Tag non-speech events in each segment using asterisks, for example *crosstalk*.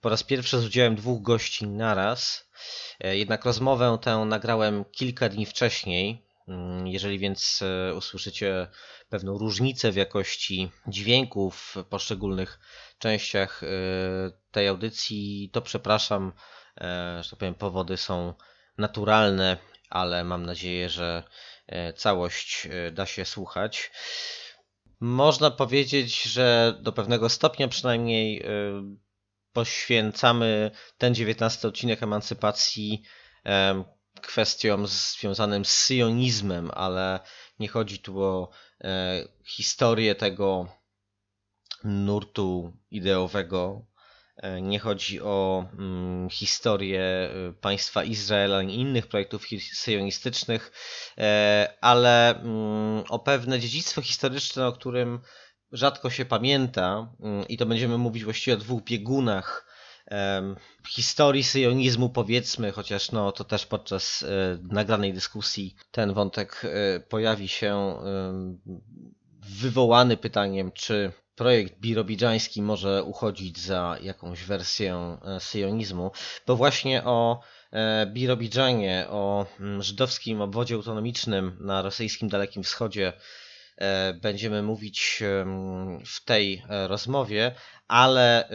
Po raz pierwszy z udziałem dwóch gości naraz. E, Jednak rozmowę tę nagrałem kilka dni wcześniej. Mm, Jeżeli więc e, usłyszycie pewną różnicę w jakości dźwięków w poszczególnych częściach e, tej audycji, to przepraszam. Że tak powiem, powody są naturalne, ale mam nadzieję, że całość da się słuchać. Można powiedzieć, że do pewnego stopnia przynajmniej poświęcamy ten 19 odcinek emancypacji em, kwestiom związanym z syjonizmem, ale nie chodzi tu o e, historię tego nurtu ideowego. E, Nie chodzi o mm, historię e, państwa Izrael ani innych projektów syjonistycznych, ale mm, o pewne dziedzictwo historyczne, o którym rzadko się pamięta, mm, i to będziemy mówić właściwie o dwóch biegunach historii syjonizmu, powiedzmy, chociaż no, to też podczas e, nagranej dyskusji ten wątek e, pojawi się wywołany pytaniem, czy projekt birobidżański może uchodzić za jakąś wersję e, syjonizmu, bo właśnie o Birobidżanie, o mm, żydowskim obwodzie autonomicznym na rosyjskim Dalekim Wschodzie będziemy mówić w tej e, rozmowie, ale e,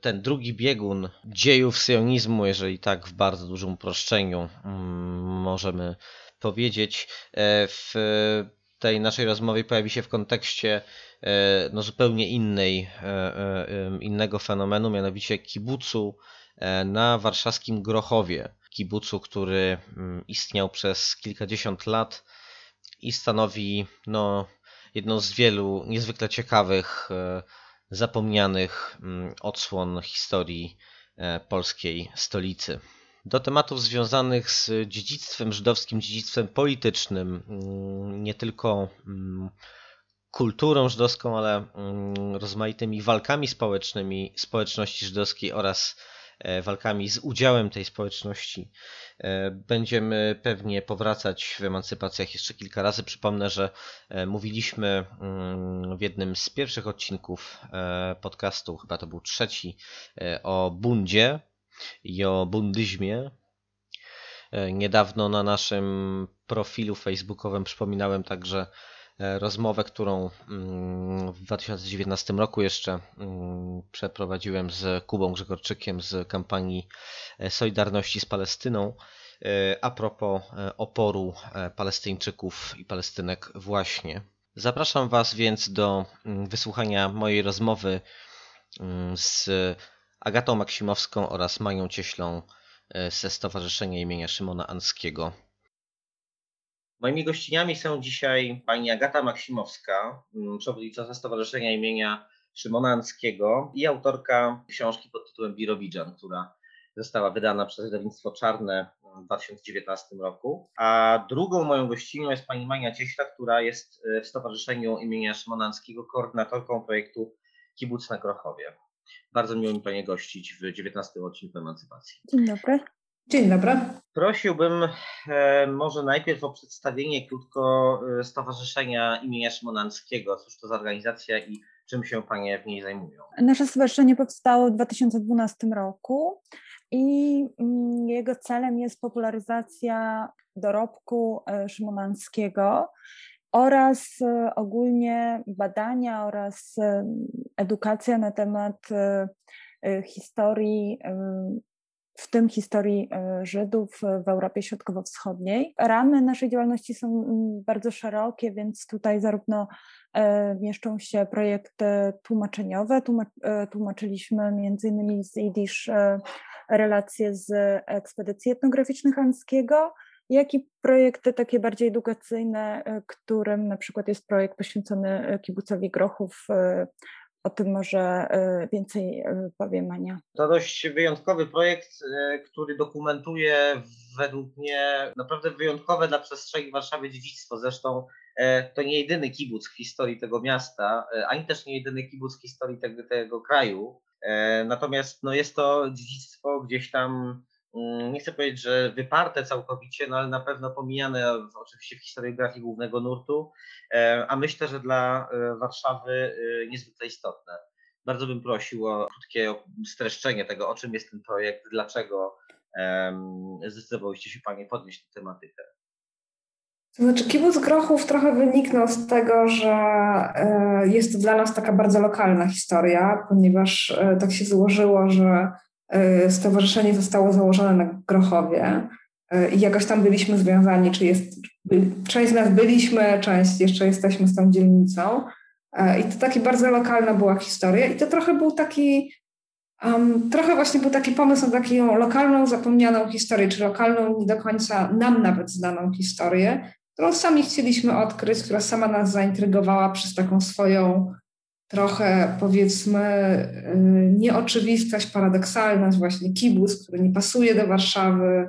ten drugi biegun dziejów syjonizmu, jeżeli tak w bardzo dużym uproszczeniu mm, możemy powiedzieć, e, w tej naszej rozmowie pojawi się w kontekście e, no, zupełnie innej, e, e, innego fenomenu, mianowicie kibucu e, na warszawskim Grochowie. Kibucu, który mm, istniał przez kilkadziesiąt lat i stanowi no, jedną z wielu niezwykle ciekawych, e, zapomnianych mm, odsłon historii e, polskiej stolicy. Do tematów związanych z dziedzictwem żydowskim, dziedzictwem politycznym, mm, nie tylko mm, kulturą żydowską, ale rozmaitymi walkami społecznymi społeczności żydowskiej oraz walkami z udziałem tej społeczności. E, Będziemy pewnie powracać w emancypacjach jeszcze kilka razy. Przypomnę, że e, mówiliśmy mm, w jednym z pierwszych odcinków e, podcastu, chyba to był trzeci, e, o bundzie i o bundyzmie. E, Niedawno na naszym profilu facebookowym przypominałem także e, rozmowę, którą mm, w 2019 roku jeszcze mm, przeprowadziłem z Kubą Grzegorczykiem z kampanii e, Solidarności z Palestyną e, a propos e, oporu e, Palestyńczyków i Palestynek właśnie. Zapraszam Was więc do mm, wysłuchania mojej rozmowy z Agatą Maksimowską oraz Mają Cieślą e, ze Stowarzyszenia imienia Szymona Anskiego. Moimi gościniami są dzisiaj pani Agata Maksimowska, mm, przewodnicząca Stowarzyszenia imienia Szymona Anskiego i autorka książki pod tytułem Birobidżan, która została wydana przez wydawnictwo Czarne w 2019 roku. A drugą moją gościnią jest pani Mania Cieśla, która jest e, w Stowarzyszeniu imienia Szymona Anskiego koordynatorką projektu Kibuc na Grochowie. Bardzo miło mi Panie gościć w 19 odcinku Emancypacji. Dzień dobry. Dzień dobry. Prosiłbym e, może najpierw o przedstawienie krótko e, Stowarzyszenia imienia Szymonanskiego. Cóż to za organizacja i czym się Panie w niej zajmują? Nasze stowarzyszenie powstało w 2012 roku i mm, jego celem jest popularyzacja dorobku e, szymonanskiego oraz e, ogólnie badania oraz edukacja na temat historii, w tym historii e, Żydów w Europie Środkowo-Wschodniej. Ramy naszej działalności są mm, bardzo szerokie, więc tutaj zarówno e, mieszczą się projekty tłumaczeniowe. Tłuma- e, Tłumaczyliśmy między innymi z Jidysz e, relacje z ekspedycji etnograficznych Anskiego, jak i projekty takie bardziej edukacyjne, e, którym na przykład jest projekt poświęcony e, kibucowi Grochów e, o tym może więcej powie Mania. To dość wyjątkowy projekt, który dokumentuje według mnie naprawdę wyjątkowe dla przestrzeni Warszawy dziedzictwo. Zresztą to nie jedyny kibuc w historii tego miasta, ani też nie jedyny kibuc w historii tego, tego kraju. Natomiast no, jest to dziedzictwo gdzieś tam nie chcę powiedzieć, że wyparte całkowicie, no ale na pewno pomijane oczywiście w historiografii głównego nurtu, e, a myślę, że dla e, Warszawy e, niezwykle istotne. Bardzo bym prosił o krótkie streszczenie tego, o czym jest ten projekt, dlaczego zdecydowałyście się Panie podnieść tę tematykę. To znaczy, kibuc Grochów trochę wyniknął z tego, że jest to dla nas taka bardzo lokalna historia, ponieważ tak się złożyło, że stowarzyszenie zostało założone na Grochowie e, i jakoś tam byliśmy związani, czy jest, część z nas byliśmy, część jeszcze jesteśmy z tą dzielnicą. E, I to taka bardzo lokalna była historia i to trochę był taki, um, trochę właśnie był taki pomysł na taką lokalną, zapomnianą historię, czy lokalną, nie do końca nam nawet znaną historię, którą sami chcieliśmy odkryć, która sama nas zaintrygowała przez taką swoją trochę powiedzmy y, nieoczywistość, paradoksalność, właśnie kibuc, który nie pasuje do Warszawy.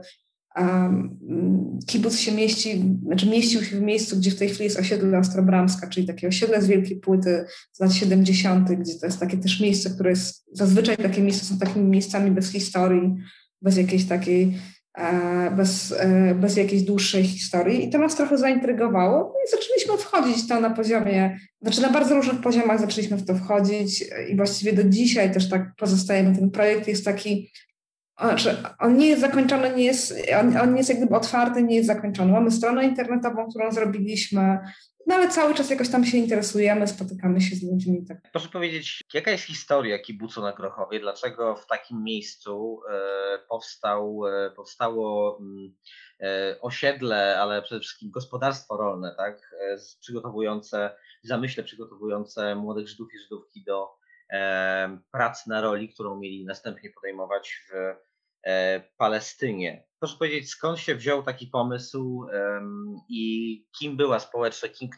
Kibuc się mieści, znaczy mieścił się w miejscu, gdzie w tej chwili jest osiedle Ostrobramska, czyli takie osiedle z wielkiej płyty z lat 70., gdzie to jest takie też miejsce, które jest, zazwyczaj takie miejsca są takimi miejscami bez historii, bez jakiejś takiej bez, e, bez jakiejś dłuższej historii. I to nas trochę zaintrygowało no i zaczęliśmy wchodzić to na poziomie, znaczy na bardzo różnych poziomach zaczęliśmy w to wchodzić i właściwie do dzisiaj też tak pozostajemy. Ten projekt jest taki, znaczy on nie jest zakończony, nie jest, on, on jest jak gdyby otwarty, nie jest zakończony. Mamy stronę internetową, którą zrobiliśmy, no ale cały czas jakoś tam się interesujemy, spotykamy się z ludźmi. Tak. Proszę powiedzieć, jaka jest historia kibucu na Grochowie? Dlaczego w takim miejscu e, powstał, e, powstało mm, e, osiedle, ale przede wszystkim gospodarstwo rolne, tak? przygotowujące, w zamyśle przygotowujące młodych Żydów i Żydówki do pracy na roli, którą mieli następnie podejmować w Palestynie. Proszę powiedzieć, skąd się wziął taki pomysł i kim była społeczność, kim,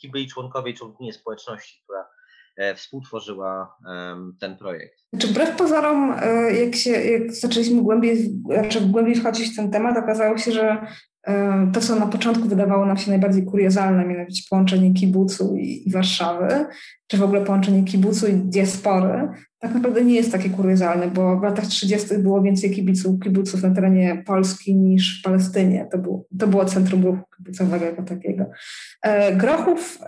kim byli członkowie i członkinie społeczności, która e, współtworzyła ten projekt? Czy wbrew pozorom, e, jak, się, jak zaczęliśmy głębiej, znaczy głębiej wchodzić w ten temat, okazało się, że e, to, co na początku wydawało nam się najbardziej kuriozalne, mianowicie połączenie kibucu i, i Warszawy, czy w ogóle połączenie kibucu i diaspory, tak naprawdę nie jest takie kuriozalne, bo w latach 30. było więcej kibiców, kibuców na terenie Polski niż w Palestynie. To, był, to było centrum ruchu kibucowego jako takiego. E, Grochów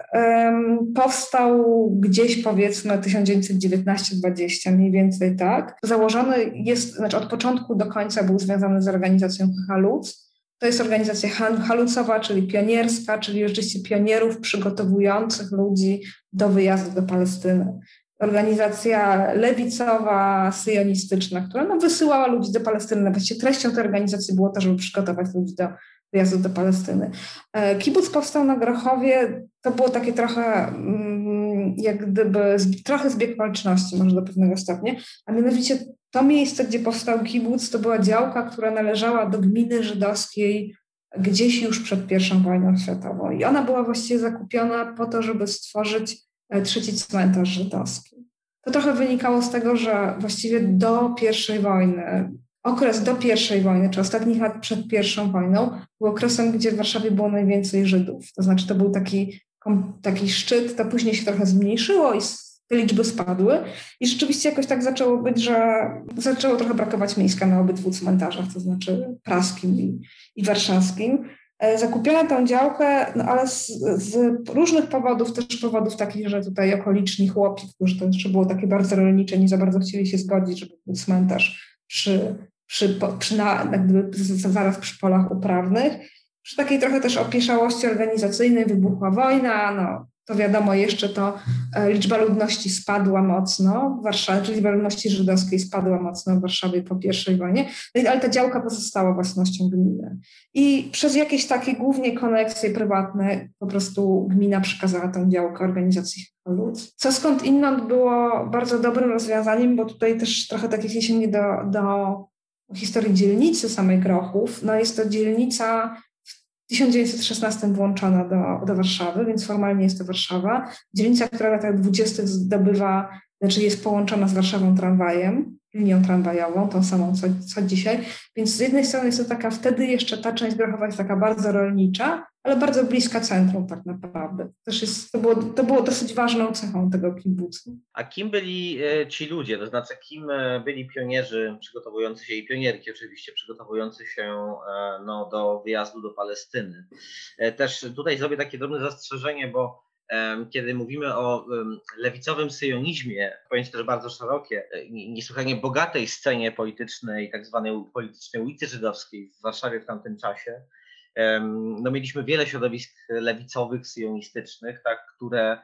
powstał gdzieś powiedzmy 1919-20, mniej więcej tak. Założony jest, znaczy od początku do końca był związany z organizacją Haluc. To jest organizacja halucowa, czyli pionierska, czyli rzeczywiście pionierów przygotowujących ludzi do wyjazdu do Palestyny organizacja lewicowa, syjonistyczna, która no, wysyłała ludzi do Palestyny. Właściwie treścią tej organizacji było to, żeby przygotować ludzi do wyjazdu do Palestyny. E, kibuc powstał na Grochowie. To było takie trochę mm, jak gdyby trochę zbieg okoliczności, może do pewnego stopnia, a mianowicie to miejsce, gdzie powstał kibuc, to była działka, która należała do gminy żydowskiej gdzieś już przed I wojną światową. I ona była właściwie zakupiona po to, żeby stworzyć E, trzeci cmentarz żydowski. To trochę wynikało z tego, że właściwie do I wojny, okres do I wojny, czy ostatnich lat przed I wojną, był okresem, gdzie w Warszawie było najwięcej Żydów. To znaczy, to był taki, taki szczyt, to później się trochę zmniejszyło i te liczby spadły. I rzeczywiście jakoś tak zaczęło być, że zaczęło trochę brakować miejsca na obydwu cmentarzach, to znaczy praskim i, i warszawskim. E, zakupiono tą działkę, no ale z, z, różnych powodów, też powodów takich, że tutaj okoliczni chłopi, którzy to jeszcze było takie bardzo rolnicze, nie za bardzo chcieli się zgodzić, żeby był cmentarz przy, przy, przy na, zaraz przy polach uprawnych. Przy takiej trochę też opieszałości organizacyjnej wybuchła wojna, no, to wiadomo jeszcze, to e, liczba ludności spadła mocno w Warszawie, czyli liczba ludności żydowskiej spadła mocno w Warszawie po I wojnie, no ale ta działka pozostała własnością gminy. I przez jakieś takie głównie koneksje prywatne po prostu gmina przekazała tę działkę organizacji Lud. Co skąd inąd było bardzo dobrym rozwiązaniem, bo tutaj też trochę tak się sięgnie do, do historii dzielnicy samej Grochów, no jest to dzielnica 1916 włączona do, do Warszawy, więc formalnie jest to Warszawa. Dzielnica, która w latach 20. zdobywa znaczy jest połączona z Warszawą tramwajem, linią tramwajową, tą samą co, co dzisiaj. Więc z jednej strony jest to taka, wtedy jeszcze ta część Grochowa jest taka bardzo rolnicza, ale bardzo bliska centrum tak naprawdę. Też jest, to, było, to było dosyć ważną cechą tego kibucu. A kim byli e, ci ludzie, to znaczy kim e, byli pionierzy przygotowujący się i pionierki oczywiście przygotowujący się e, no, do wyjazdu do Palestyny? Też tutaj zrobię takie drobne zastrzeżenie, bo kiedy mówimy o lewicowym syjonizmie, pojęcie też bardzo szerokie, niesłychanie bogatej scenie politycznej, tak zwanej politycznej ulicy żydowskiej w Warszawie w tamtym czasie, no mieliśmy wiele środowisk lewicowych, syjonistycznych, tak, które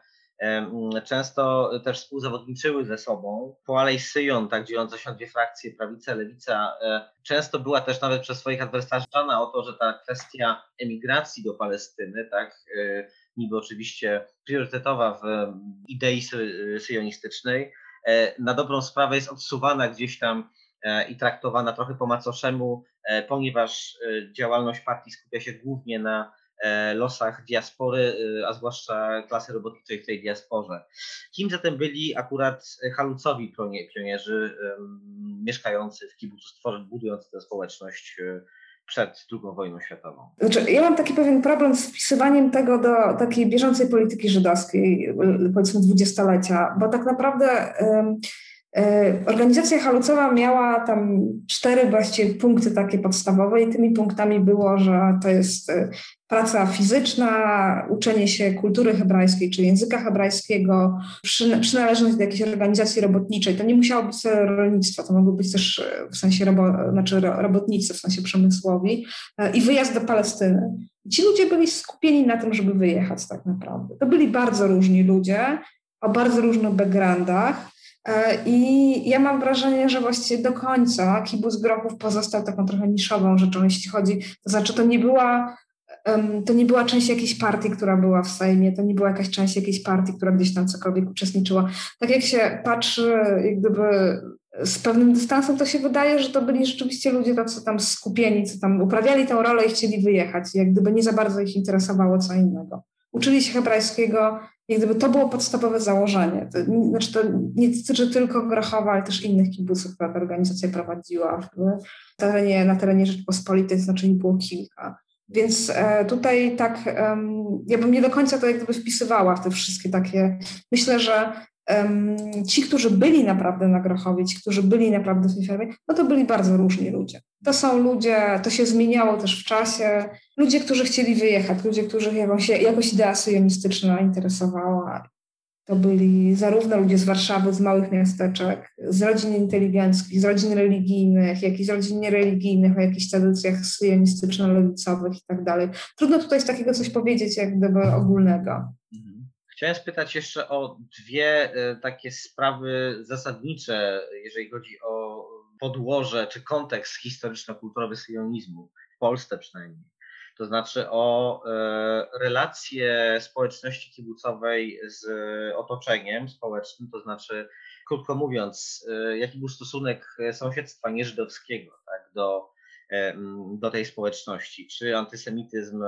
często też współzawodniczyły ze sobą. Po Alei Syjon, tak dzieląca się dwie frakcje, prawica, lewica, e, często była też nawet przez swoich adwersarzy o to, że ta kwestia emigracji do Palestyny, tak, e, niby oczywiście priorytetowa w idei syjonistycznej, e, na dobrą sprawę jest odsuwana gdzieś tam i traktowana trochę po macoszemu, ponieważ działalność partii skupia się głównie na losach diaspory, a zwłaszcza klasy robotniczej w tej diasporze. Kim zatem byli akurat halucowi pionierzy mieszkający w kibucu, budujący tę społeczność przed II wojną światową? Znaczy, ja mam taki pewien problem z wpisywaniem tego do takiej bieżącej polityki żydowskiej, powiedzmy dwudziestolecia, bo tak naprawdę organizacja halucowa miała tam cztery właściwie punkty takie podstawowe i tymi punktami było, że to jest e, praca fizyczna, uczenie się kultury hebrajskiej czy języka hebrajskiego, przynależność do jakiejś organizacji robotniczej. To nie musiało być rolnictwo, to mogło być też e, w sensie robo, znaczy robotnicy, w sensie przemysłowi i wyjazd do Palestyny. Ci ludzie byli skupieni na tym, żeby wyjechać tak naprawdę. To byli bardzo różni ludzie, o bardzo różnych backgroundach. E, I ja mam wrażenie, że właściwie do końca kibus Grochów pozostał taką trochę niszową rzeczą, jeśli chodzi, to znaczy to nie była to nie była część jakiejś partii, która była w Sejmie, to nie była jakaś część jakiejś partii, która gdzieś tam cokolwiek uczestniczyła. Tak jak się patrzy jak gdyby z pewnym dystansem, to się wydaje, że to byli rzeczywiście ludzie tacy tam skupieni, co tam uprawiali tę rolę i chcieli wyjechać, jak gdyby nie za bardzo ich interesowało co innego. Uczyli się hebrajskiego, jak gdyby to było podstawowe założenie. To, znaczy to nie dotyczy tylko Grachowa, ale też innych kibuców, które ta organizacja prowadziła w terenie, na terenie Rzeczpospolitej, ich było kilka. Więc e, tutaj tak, ja bym nie do końca to jak gdyby wpisywała w te wszystkie takie, myślę, że ci, którzy byli naprawdę na Grochowie, ci, którzy byli naprawdę w tej firmie, no to byli bardzo różni ludzie. To są ludzie, to się zmieniało też w czasie, ludzie, którzy chcieli wyjechać, ludzie, których jakąś, jakoś idea syjonistyczna interesowała. To byli zarówno ludzie z Warszawy, z małych miasteczek, z rodzin inteligenckich, z rodzin religijnych, jak i z rodzin niereligijnych, o jakichś tradycjach syjonistyczno-lewicowych i tak dalej. Trudno tutaj z takiego coś powiedzieć, jak gdyby ogólnego. Chciałem spytać jeszcze o dwie e, takie sprawy zasadnicze, jeżeli chodzi o podłoże czy kontekst historyczno-kulturowy syjonizmu, w Polsce przynajmniej. To znaczy o e, relacje społeczności kibucowej z otoczeniem społecznym, to znaczy, krótko mówiąc, e, jaki był stosunek sąsiedztwa nieżydowskiego tak, do, do tej społeczności, czy antysemityzm,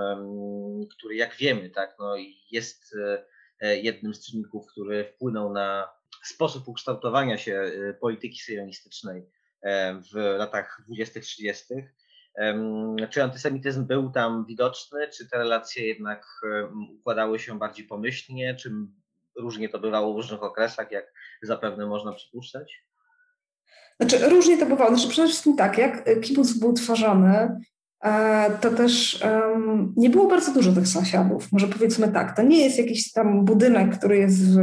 który jak wiemy, tak, no, jest jednym z czynników, który wpłynął na sposób ukształtowania się e, polityki syjonistycznej e, w latach 20-30. Czy antysemityzm był tam widoczny, czy te relacje jednak układały się bardziej pomyślnie, czy różnie to bywało w różnych okresach, jak zapewne można przypuszczać? Znaczy, różnie to bywało. Znaczy, przede wszystkim tak, jak kibuc był tworzony, E, to też um, nie było bardzo dużo tych sąsiadów. Może powiedzmy tak, to nie jest jakiś tam budynek, który jest w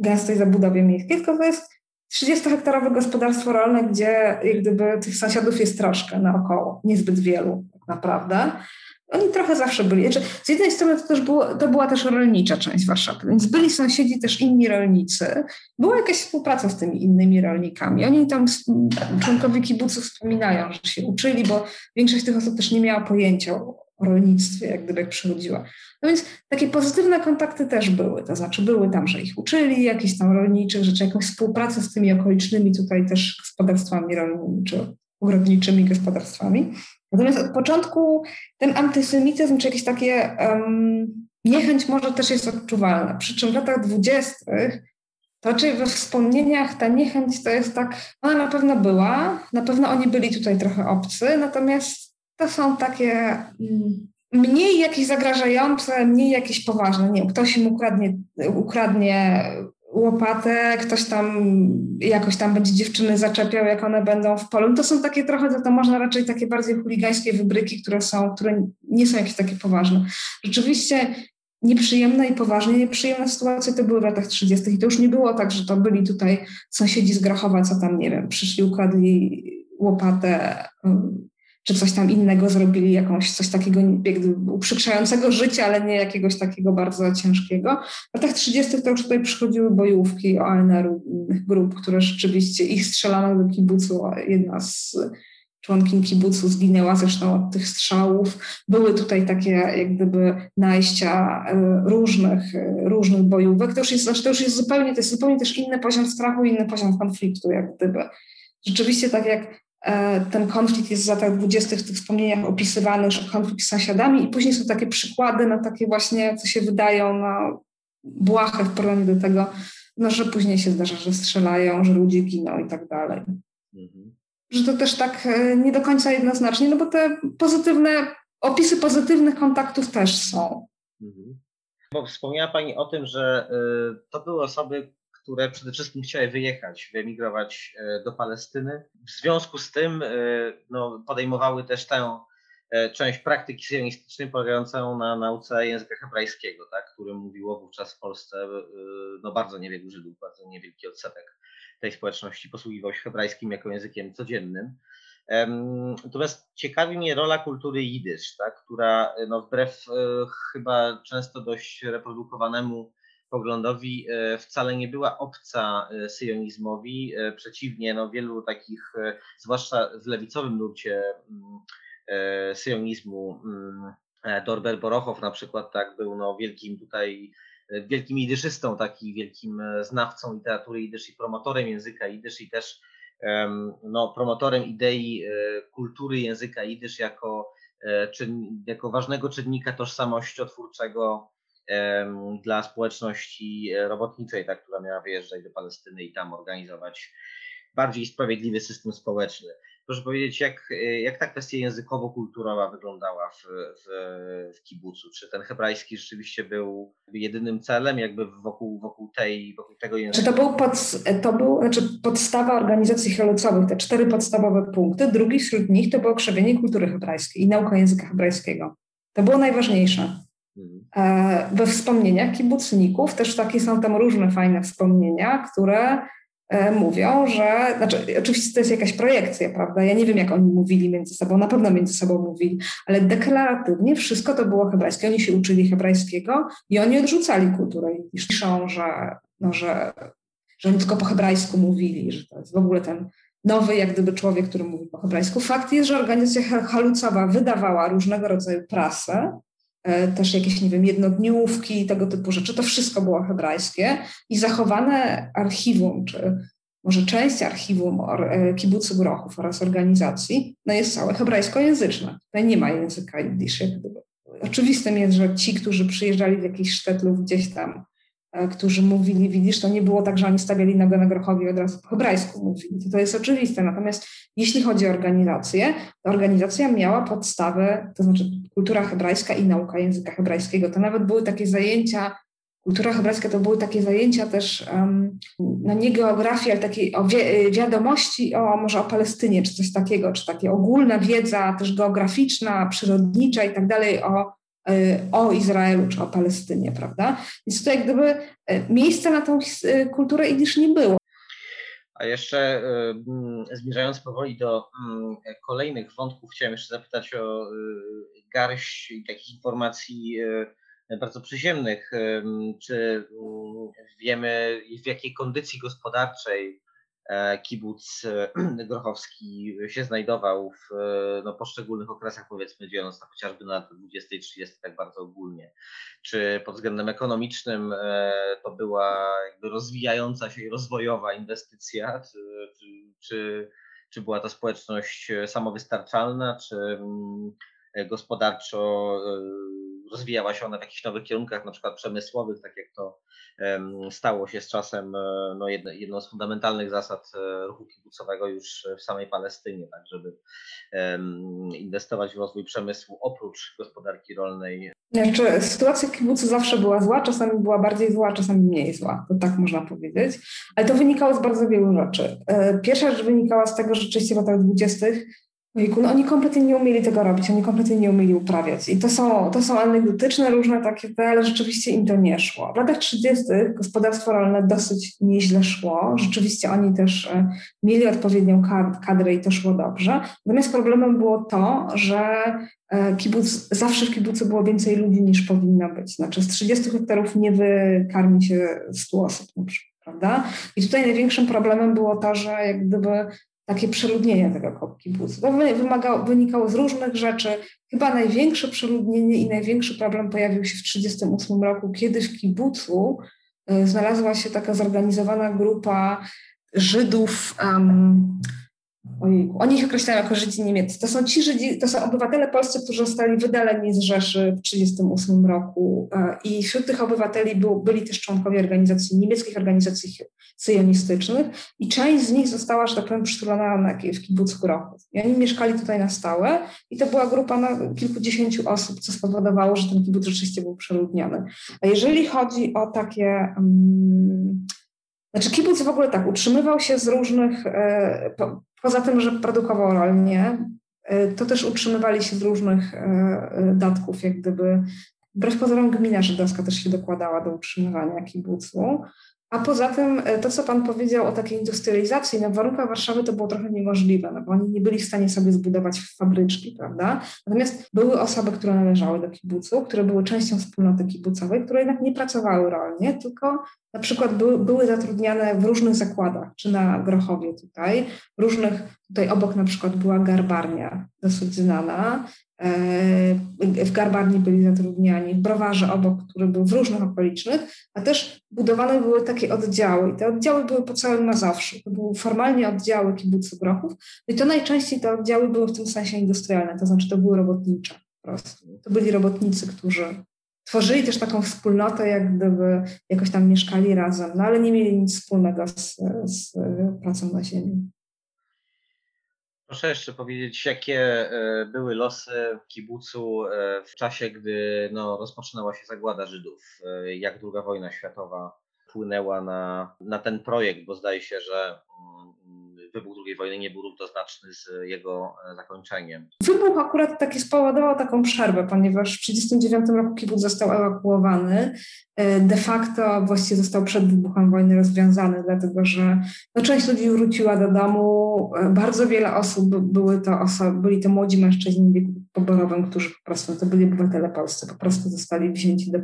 gęstej zabudowie miejskiej, tylko to jest 30-hektarowe gospodarstwo rolne, gdzie jak gdyby tych sąsiadów jest troszkę naokoło, niezbyt wielu tak naprawdę. Oni trochę zawsze byli. Znaczy, z jednej strony to też było, to była też rolnicza część Warszawy, więc byli sąsiedzi też inni rolnicy. Była jakaś współpraca z tymi innymi rolnikami. Oni tam, członkowie kibuców wspominają, że się uczyli, bo większość tych osób też nie miała pojęcia o rolnictwie, jak gdyby przychodziła. No więc takie pozytywne kontakty też były, to znaczy były tam, że ich uczyli, jakieś tam rolniczych rzeczy, jakąś współpracę z tymi okolicznymi tutaj też gospodarstwami rolnymi czy ogrodniczymi gospodarstwami. Natomiast od początku ten antysemityzm, czy jakieś takie um, niechęć może też jest odczuwalna. Przy czym w latach dwudziestych To raczej we wspomnieniach ta niechęć to jest tak, ona na pewno była, na pewno oni byli tutaj trochę obcy, natomiast to są takie mm, mniej jakieś zagrażające, mniej jakieś poważne. Nie ktoś im ukradnie, ukradnie łopatę, ktoś tam jakoś tam będzie dziewczyny zaczepiał, jak one będą w polu. To są takie trochę, to, to można raczej takie bardziej chuligańskie wybryki, które są, które nie są jakieś takie poważne. Rzeczywiście nieprzyjemne i poważnie nieprzyjemne sytuacje to były w latach 30. i to już nie było tak, że to byli tutaj sąsiedzi z Grachowa, co tam, nie wiem, przyszli, ukradli łopatę, czy coś tam innego zrobili, jakąś coś takiego jakby uprzykrzającego życia, ale nie jakiegoś takiego bardzo ciężkiego. W latach 30. to już tutaj przychodziły bojówki ONR-u innych grup, które rzeczywiście ich strzelano do kibucu. Jedna z członkiń kibucu zginęła zresztą od tych strzałów. Były tutaj takie jak gdyby najścia e, różnych, e, różnych bojówek. To już jest, znaczy to już jest zupełnie, to jest zupełnie też inny poziom strachu, inny poziom konfliktu, jak gdyby. Rzeczywiście tak jak ten konflikt jest w latach 20. w tych wspomnieniach opisywany, że konflikt z sąsiadami i później są takie przykłady na takie właśnie, co się wydają na błahe w porównaniu do tego, no, że później się zdarza, że strzelają, że ludzie giną i tak dalej. Mhm że to też tak e, nie do końca jednoznacznie, no bo te pozytywne, opisy pozytywnych kontaktów też są. Mhm. Bo wspomniała Pani o tym, że y, to były osoby, które przede wszystkim chciały wyjechać, wyemigrować e, do Palestyny. W związku z tym y, no, podejmowały też tę część praktyki sionistycznej polegającą na nauce języka hebrajskiego, tak, który mówiło wówczas w Polsce no, bardzo niewielu Żydów, bardzo niewielki odsetek tej społeczności posługiwał się hebrajskim jako językiem codziennym. Natomiast ciekawi mnie rola kultury jidysz, tak, która no, wbrew e, chyba często dość reprodukowanemu poglądowi e, wcale nie była obca e, syjonizmowi. Przeciwnie, no, wielu takich, zwłaszcza w lewicowym nurcie mm, syjonizmu, mm, Dorber Borochow na przykład tak był no, wielkim tutaj wielkim jidyszystą, taki wielkim e, znawcą literatury jidysz i promotorem języka jidysz i też no, promotorem idei e, kultury języka jidysz jako, e, jako ważnego czynnika tożsamościotwórczego dla społeczności robotniczej, ta, która miała wyjeżdżać do Palestyny i tam organizować bardziej sprawiedliwy system społeczny. Proszę powiedzieć, jak, jak ta kwestia językowo-kulturowa wyglądała w, w, w kibucu? Czy ten hebrajski rzeczywiście był jedynym celem, jakby wokół, wokół, tej, wokół tego języka? To był, pod, to był znaczy podstawa organizacji helucowych, te cztery podstawowe punkty. Drugi wśród nich to było krzewienie kultury hebrajskiej i nauka języka hebrajskiego. To było najważniejsze. E, we wspomnieniach kibucników też takie są tam różne fajne wspomnienia, które E, mówią, że, znaczy oczywiście to jest jakaś projekcja, prawda? Ja nie wiem, jak oni mówili między sobą, na pewno między sobą mówili, ale deklaratywnie wszystko to było hebrajskie. Oni się uczyli hebrajskiego i oni odrzucali kulturę i piszą, że, no, że, że oni tylko po hebrajsku mówili, że to jest w ogóle ten nowy, jak gdyby człowiek, który mówi po hebrajsku. Fakt jest, że organizacja halucowa wydawała różnego rodzaju prasę, też jakieś, nie wiem, jednodniówki, tego typu rzeczy. To wszystko było hebrajskie i zachowane archiwum, czy może część archiwum e, kibucu Grochów oraz organizacji, no jest całe hebrajskojęzyczne. Tutaj nie ma języka jidysz. Oczywistym jest, że ci, którzy przyjeżdżali z jakichś sztetlów gdzieś tam E, którzy mówili, widzisz, to nie było tak, że oni stawiali nogę na Grochowi od razu po hebrajsku mówili. To jest oczywiste. Natomiast jeśli chodzi o organizację, to organizacja miała podstawę, to znaczy kultura hebrajska i nauka języka hebrajskiego. To nawet były takie zajęcia, kultura hebrajska to były takie zajęcia też, um, no nie geografii, ale takiej o wi wiadomości o może o Palestynie, czy coś takiego, czy takie ogólna wiedza też geograficzna, przyrodnicza i tak dalej o o Izraelu czy o Palestynie, prawda? Więc to jak gdyby e, miejsca na tą e, kulturę idysz nie było. A jeszcze mm, zmierzając powoli do mm, kolejnych wątków, chciałem jeszcze zapytać o garść takich informacji bardzo przyziemnych. Czy mm, wiemy, w jakiej kondycji gospodarczej kibuc e, *clears throat* Grochowski się znajdował w no, poszczególnych okresach, powiedzmy, dziejąc to chociażby na 20-30 tak bardzo ogólnie. Czy pod względem ekonomicznym e, to była jakby rozwijająca się i rozwojowa inwestycja, czy, czy, czy, czy była to społeczność samowystarczalna, czy mm, gospodarczo rozwijała się ona w jakichś nowych kierunkach, na przykład przemysłowych, tak jak to stało się z czasem e, no, jedną z fundamentalnych zasad e, ruchu kibucowego już w samej Palestynie, tak żeby inwestować w rozwój przemysłu oprócz gospodarki rolnej. Znaczy, sytuacja kibucu zawsze była zła, czasami była bardziej zła, czasami mniej zła, to tak można powiedzieć, ale to wynikało z bardzo wielu rzeczy. E, pierwsza rzecz wynikała z tego, że rzeczywiście w latach dwudziestych Ojku, no oni kompletnie nie umieli tego robić, oni kompletnie nie umieli uprawiać. I to są, to są anegdotyczne różne takie, ale rzeczywiście im to nie szło. W latach 30. gospodarstwo rolne dosyć nieźle szło. Rzeczywiście oni też e, mieli odpowiednią kadrę i to szło dobrze. Natomiast problemem było to, że e, kibuc, zawsze w kibucu było więcej ludzi niż powinno być. Znaczy z 30 hektarów nie wykarmi się 100 osób. Prawda? I tutaj największym problemem było to, że jak gdyby takie przeludnienie tego kibucu. To wymagało, wynikało z różnych rzeczy. Chyba największe przeludnienie i największy problem pojawił się w 1938 roku, kiedy w kibucu y, znalazła się taka zorganizowana grupa Żydów, um, Ojejku. Oni ich określają jako Żydzi niemieccy. To są ci Żydzi, to są obywatele polscy, którzy zostali wydaleni z Rzeszy w 1938 roku e, i wśród tych obywateli był, byli też członkowie organizacji, niemieckich organizacji syjonistycznych i część z nich została, że tak powiem, przytulona w kibucu Grochów. I oni mieszkali tutaj na stałe i to była grupa na kilkudziesięciu osób, co spowodowało, że ten kibuc rzeczywiście był przeludniony. A jeżeli chodzi o takie... Um, znaczy kibuc w ogóle tak, utrzymywał się z różnych, e, poza tym, że produkował rolnie, e, to też utrzymywali się z różnych e, datków, jak gdyby, wbrew pozorom gmina żydowska też się dokładała do utrzymywania kibucu. A poza tym e, to, co Pan powiedział o takiej industrializacji, na warunkach Warszawy to było trochę niemożliwe, no bo oni nie byli w stanie sobie zbudować fabryczki, prawda? Natomiast były osoby, które należały do kibucu, które były częścią wspólnoty kibucowej, które jednak nie pracowały rolnie, tylko na przykład były, były zatrudniane w różnych zakładach, czy na Grochowie tutaj, w różnych, tutaj obok na przykład była garbarnia dosyć znana, E, w garbarni byli zatrudniani, browarze obok, który był w różnych okolicznych, a też budowane były takie oddziały. I te oddziały były po całym Mazowszu. To były formalnie oddziały kibucu Grochów. No I to najczęściej te oddziały były w tym sensie industrialne, to znaczy to były robotnicze po prostu. To byli robotnicy, którzy tworzyli też taką wspólnotę, jak gdyby jakoś tam mieszkali razem, no ale nie mieli nic wspólnego z, z pracą na ziemi. Proszę jeszcze powiedzieć, jakie e, były losy kibucu e, w czasie, gdy no, rozpoczynała się zagłada Żydów? E, jak druga wojna światowa wpłynęła na, na ten projekt, bo zdaje się, że mm, wybuch II wojny nie był równoznaczny z jego zakończeniem. Wybuch akurat taki spowodował taką przerwę, ponieważ w 1939 roku kibuc został ewakuowany. De facto właściwie został przed wybuchem wojny rozwiązany, dlatego że no, część ludzi wróciła do domu, bardzo wiele osób, były to osoby, byli to młodzi mężczyźni w wieku poborowym, którzy po prostu, to byli obywatele polscy, po prostu zostali wzięci do,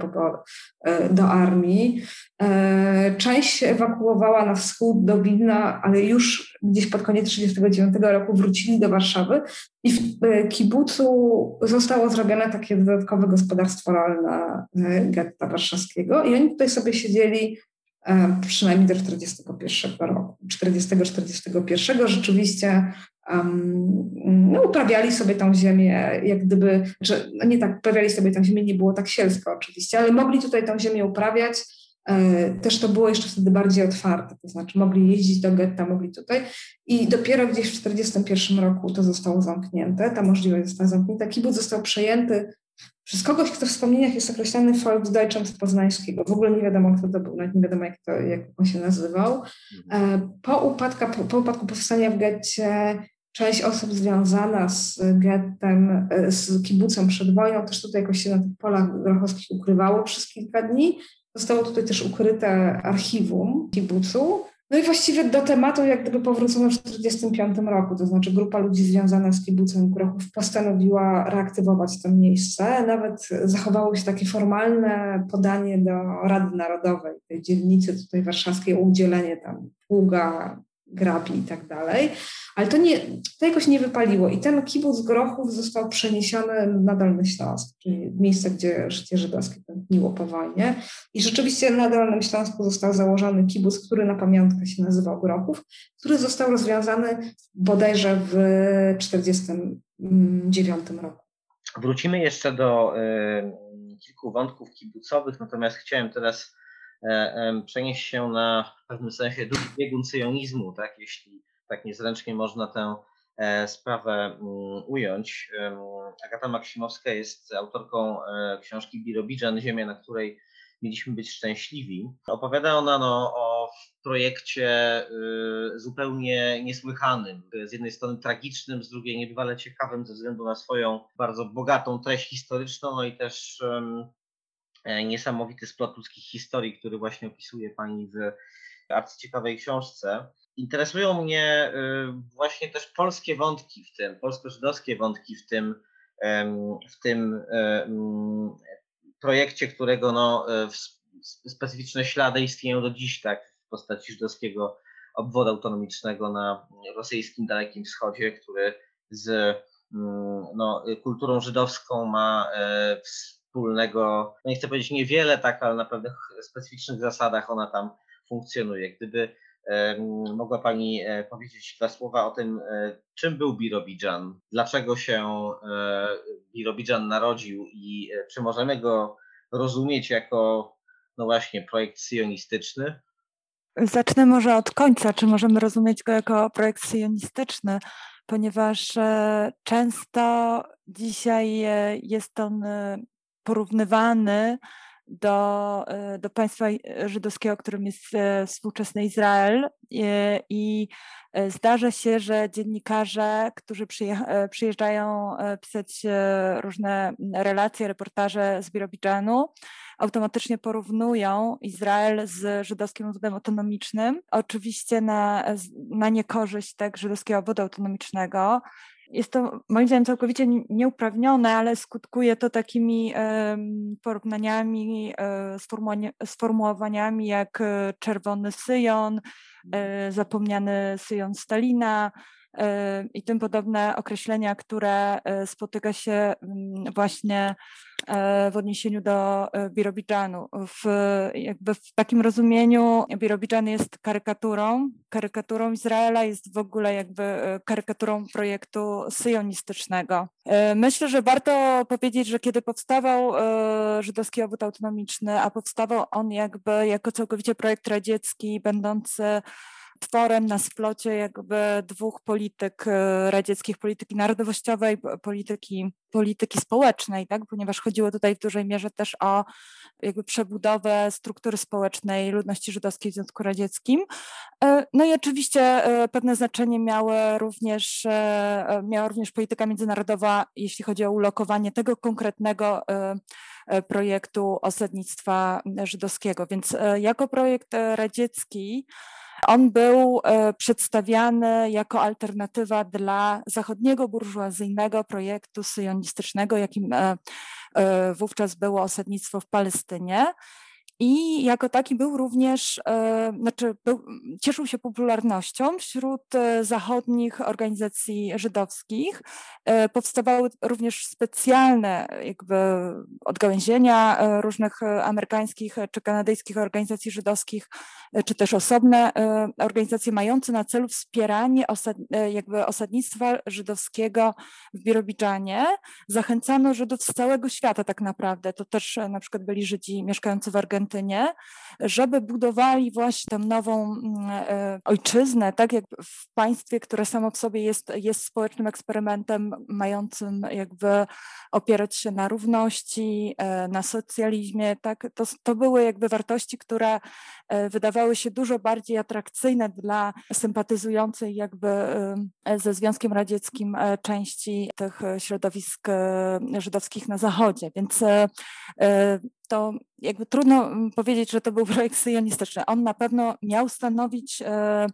e, do armii. E, część się ewakuowała na wschód do Wilna, ale już gdzieś pod koniec 1939 roku wrócili do Warszawy i w e, kibucu zostało zrobione takie dodatkowe gospodarstwo rolne getta warszawskiego i oni tutaj sobie siedzieli przynajmniej do 1941 roku. 40-41 rzeczywiście um, no, uprawiali sobie tą ziemię, jak gdyby, że no nie tak, uprawiali sobie tą ziemię, nie było tak sielsko oczywiście, ale mogli tutaj tą ziemię uprawiać. E, też to było jeszcze wtedy bardziej otwarte, to znaczy mogli jeździć do getta, mogli tutaj i dopiero gdzieś w 1941 roku to zostało zamknięte, ta możliwość została zamknięta. Kibuc został przejęty przez kogoś, kto w wspomnieniach jest określany Volksdeutschem z poznańskiego. W ogóle nie wiadomo, kto to był, nawet nie wiadomo, jak, to, jak on się nazywał. Mhm. E, po, upadku, po, po upadku powstania w getcie część osób związana z gettem, e, z kibucem przed wojną, też tutaj jakoś się na tych polach grochowskich ukrywało przez kilka dni. Zostało tutaj też ukryte archiwum kibucu. No i właściwie do tematu jak gdyby powrócono w 1945 roku, to znaczy grupa ludzi związana z kibucem Grochów postanowiła reaktywować to miejsce. Nawet zachowało się takie formalne podanie do Rady Narodowej, tej dzielnicy tutaj warszawskiej o udzielenie tam pługa grabi i tak dalej, ale to, nie, to jakoś nie wypaliło. I ten kibuc Grochów został przeniesiony na Dolny Śląsk, czyli miejsce, gdzie życie żydowskie tętniło po wojnie. I rzeczywiście na Dolnym Śląsku został założony kibuc, który na pamiątkę się nazywał Grochów, który został rozwiązany bodajże w 1949 roku. Wrócimy jeszcze do y, kilku wątków kibucowych, natomiast chciałem teraz przenieść się na w pewnym sensie drugi biegun syjonizmu, tak, jeśli tak niezręcznie można tę sprawę mm, ująć. Agata Maksimowska jest autorką książki Birobidżan, Ziemia, na której mieliśmy być szczęśliwi. Opowiada ona no, o projekcie y, zupełnie niesłychanym. Z jednej strony tragicznym, z drugiej niebywale ciekawym ze względu na swoją bardzo bogatą treść historyczną, no i też niesamowity splot ludzkich historii, który właśnie opisuje pani w arcyciekawej książce. Interesują mnie y, właśnie też polskie wątki w tym, polsko-żydowskie wątki w tym, w tym projekcie, którego no, e, specyficzne ślady istnieją do dziś, tak, w postaci żydowskiego obwodu autonomicznego na rosyjskim Dalekim Wschodzie, który z mm, no, kulturą żydowską ma e, wspólnego, no nie chcę powiedzieć niewiele, tak, ale na pewnych specyficznych zasadach ona tam funkcjonuje. Gdyby mogła Pani e, powiedzieć dwa słowa o tym, czym był Birobidżan, dlaczego się Birobidżan narodził i czy możemy go rozumieć jako, no właśnie, projekt sionistyczny? Zacznę może od końca. Czy możemy rozumieć go jako projekt sionistyczny? Ponieważ e, często dzisiaj e, jest on e, porównywany do, do państwa żydowskiego, którym jest współczesny Izrael. I zdarza się, że dziennikarze, którzy przyjeżdżają pisać różne relacje, reportaże z Birobidżanu, automatycznie porównują Izrael z żydowskim obwodem autonomicznym. Oczywiście na, na niekorzyść tak, żydowskiego obwodu autonomicznego. Jest to moim zdaniem całkowicie nieuprawnione, ale skutkuje to takimi porównaniami, e, sformułowaniami jak e, czerwony Syjon, e, zapomniany Syjon Stalina, i tym podobne określenia, które spotyka się mm, właśnie w odniesieniu do Birobidżanu. W, jakby w takim rozumieniu Birobidżan jest karykaturą, karykaturą Izraela, jest w ogóle jakby karykaturą projektu syjonistycznego. Myślę, że warto powiedzieć, że kiedy powstawał żydowski obwód autonomiczny, a powstawał on jakby jako całkowicie projekt radziecki, będący tworem na splocie jakby dwóch polityk e, radzieckich, polityki narodowościowej, polityki, polityki społecznej, tak? ponieważ chodziło tutaj w dużej mierze też o jakby przebudowę struktury społecznej ludności żydowskiej w Związku Radzieckim. E, no i oczywiście e, pewne znaczenie miały również, miała również polityka międzynarodowa, jeśli chodzi o ulokowanie tego konkretnego projektu osadnictwa żydowskiego. Więc jako projekt radziecki on był e, przedstawiany jako alternatywa dla zachodniego burżuazyjnego projektu syjonistycznego, jakim e, e, wówczas było osadnictwo w Palestynie. I jako taki był również, e, znaczy był, cieszył się popularnością wśród e, zachodnich organizacji żydowskich. E, powstawały również specjalne jakby odgałęzienia różnych amerykańskich czy kanadyjskich organizacji żydowskich, czy też osobne organizacje mające na celu wspieranie osad, jakby osadnictwa żydowskiego w Birobidżanie. Zachęcano Żydów z całego świata tak naprawdę. To też na przykład byli Żydzi mieszkający w Argentynie, Argentynie, żeby budowali właśnie tę nową mm, e, ojczyznę, tak jak w państwie, które samo w sobie jest, jest społecznym eksperymentem mającym jakby opierać się na równości, e, na socjalizmie, tak, to, to były jakby wartości, które e, wydawały się dużo bardziej atrakcyjne dla sympatyzującej jakby ze Związkiem Radzieckim części tych środowisk żydowskich na Zachodzie. Więc to jakby trudno mm, powiedzieć, że to był projekt syjonistyczny. On na pewno miał stanowić e,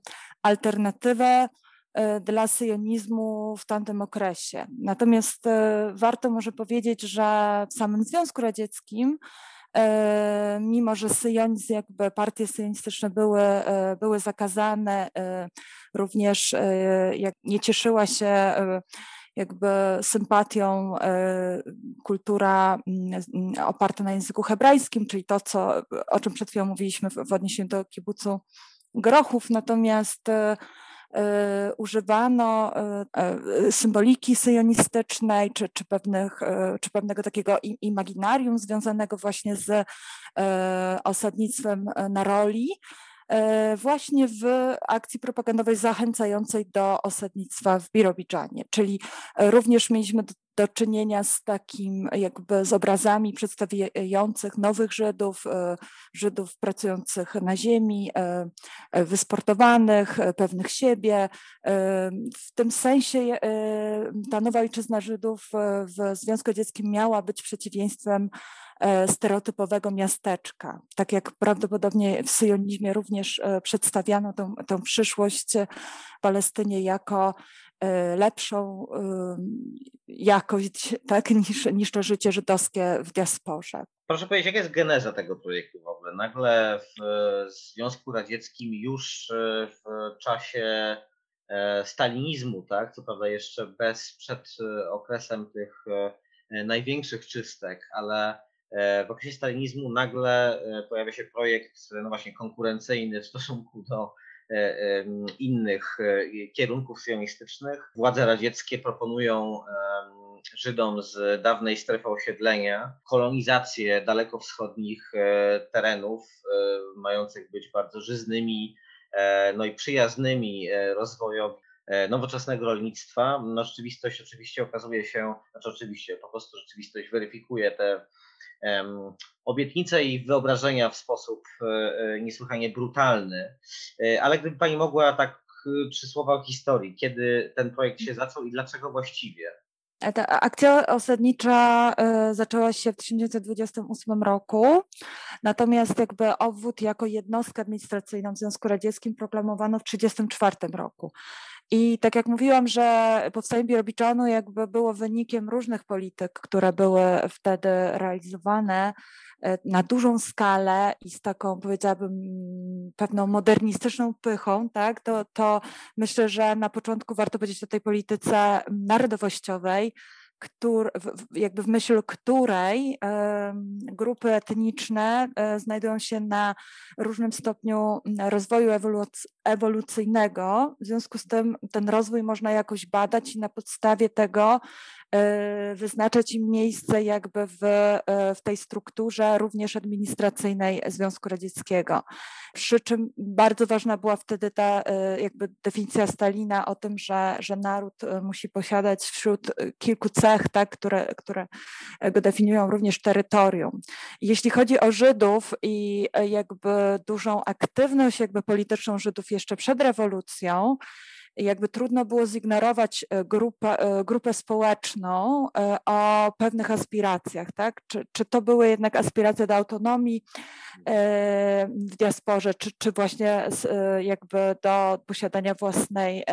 alternatywę e, dla syjonizmu w tamtym okresie. Natomiast e, warto może powiedzieć, że w samym Związku Radzieckim mimo że syjonizm, jakby partie syjonistyczne były, były zakazane, również nie cieszyła się jakby sympatią e, kultura mm, mm, oparta na języku hebrajskim, czyli to, co, o czym przed chwilą mówiliśmy w, odniesieniu do kibucu Grochów. Natomiast e, używano symboliki syjonistycznej, czy, czy, pewnych, czy pewnego takiego imaginarium związanego właśnie z osadnictwem na roli, E, właśnie w akcji propagandowej zachęcającej do osadnictwa w Birobidżanie, czyli e, również mieliśmy do, do czynienia z takim jakby z obrazami przedstawiających nowych Żydów, e, Żydów pracujących na ziemi, wysportowanych, pewnych siebie. W tym sensie ta nowa ojczyzna Żydów w Związku Radzieckim miała być przeciwieństwem E, stereotypowego miasteczka. Tak jak prawdopodobnie w syjonizmie również e, przedstawiano tą, tą przyszłość Palestynie jako e, lepszą jakość tak, niż, niż to życie żydowskie w diasporze. Proszę powiedzieć, jaka jest geneza tego projektu w ogóle? Nagle w Związku Radzieckim już w czasie stalinizmu, tak, co prawda jeszcze bez, przed okresem tych największych czystek, ale E, w okresie stalinizmu nagle e, pojawia się projekt no właśnie konkurencyjny w stosunku do e, innych kierunków sionistycznych. Władze radzieckie proponują Żydom z dawnej strefy osiedlenia kolonizację dalekowschodnich terenów, mających być bardzo żyznymi no i przyjaznymi rozwojowi nowoczesnego rolnictwa. No, rzeczywistość oczywiście okazuje się, znaczy oczywiście, po prostu rzeczywistość weryfikuje te obietnice i wyobrażenia w sposób e, e, niesłychanie brutalny. E, ale gdyby Pani mogła tak trzy słowa o historii, kiedy ten projekt się zaczął i dlaczego właściwie? Ta akcja osadnicza zaczęła się w 1928 roku, natomiast jakby obwód jako jednostkę administracyjną w Związku Radzieckim proklamowano w 1934 roku. I tak jak mówiłam, że powstanie Birobiczanu jakby było wynikiem różnych polityk, które były wtedy realizowane e, na dużą skalę i z taką, powiedziałabym, pewną modernistyczną pychą, tak, to, to myślę, że na początku warto powiedzieć o tej polityce narodowościowej, któr, jakby w myśl której grupy etniczne e, znajdują się na różnym stopniu rozwoju ewolucyjnego. W związku z tym ten rozwój można jakoś badać i na podstawie tego wyznaczać im miejsce jakby w, e, w tej strukturze również administracyjnej Związku Radzieckiego. Przy czym bardzo ważna była wtedy ta e, jakby definicja Stalina o tym, że, że naród musi posiadać wśród kilku cech, tak, które, które go definiują również terytorium. Jeśli chodzi o Żydów i jakby dużą aktywność jakby polityczną Żydów jeszcze przed rewolucją, jakby trudno było zignorować e, grupę, e, grupę społeczną e, o pewnych aspiracjach, tak? Czy, czy to były jednak aspiracje do autonomii w diasporze, czy, czy właśnie jakby do posiadania własnej,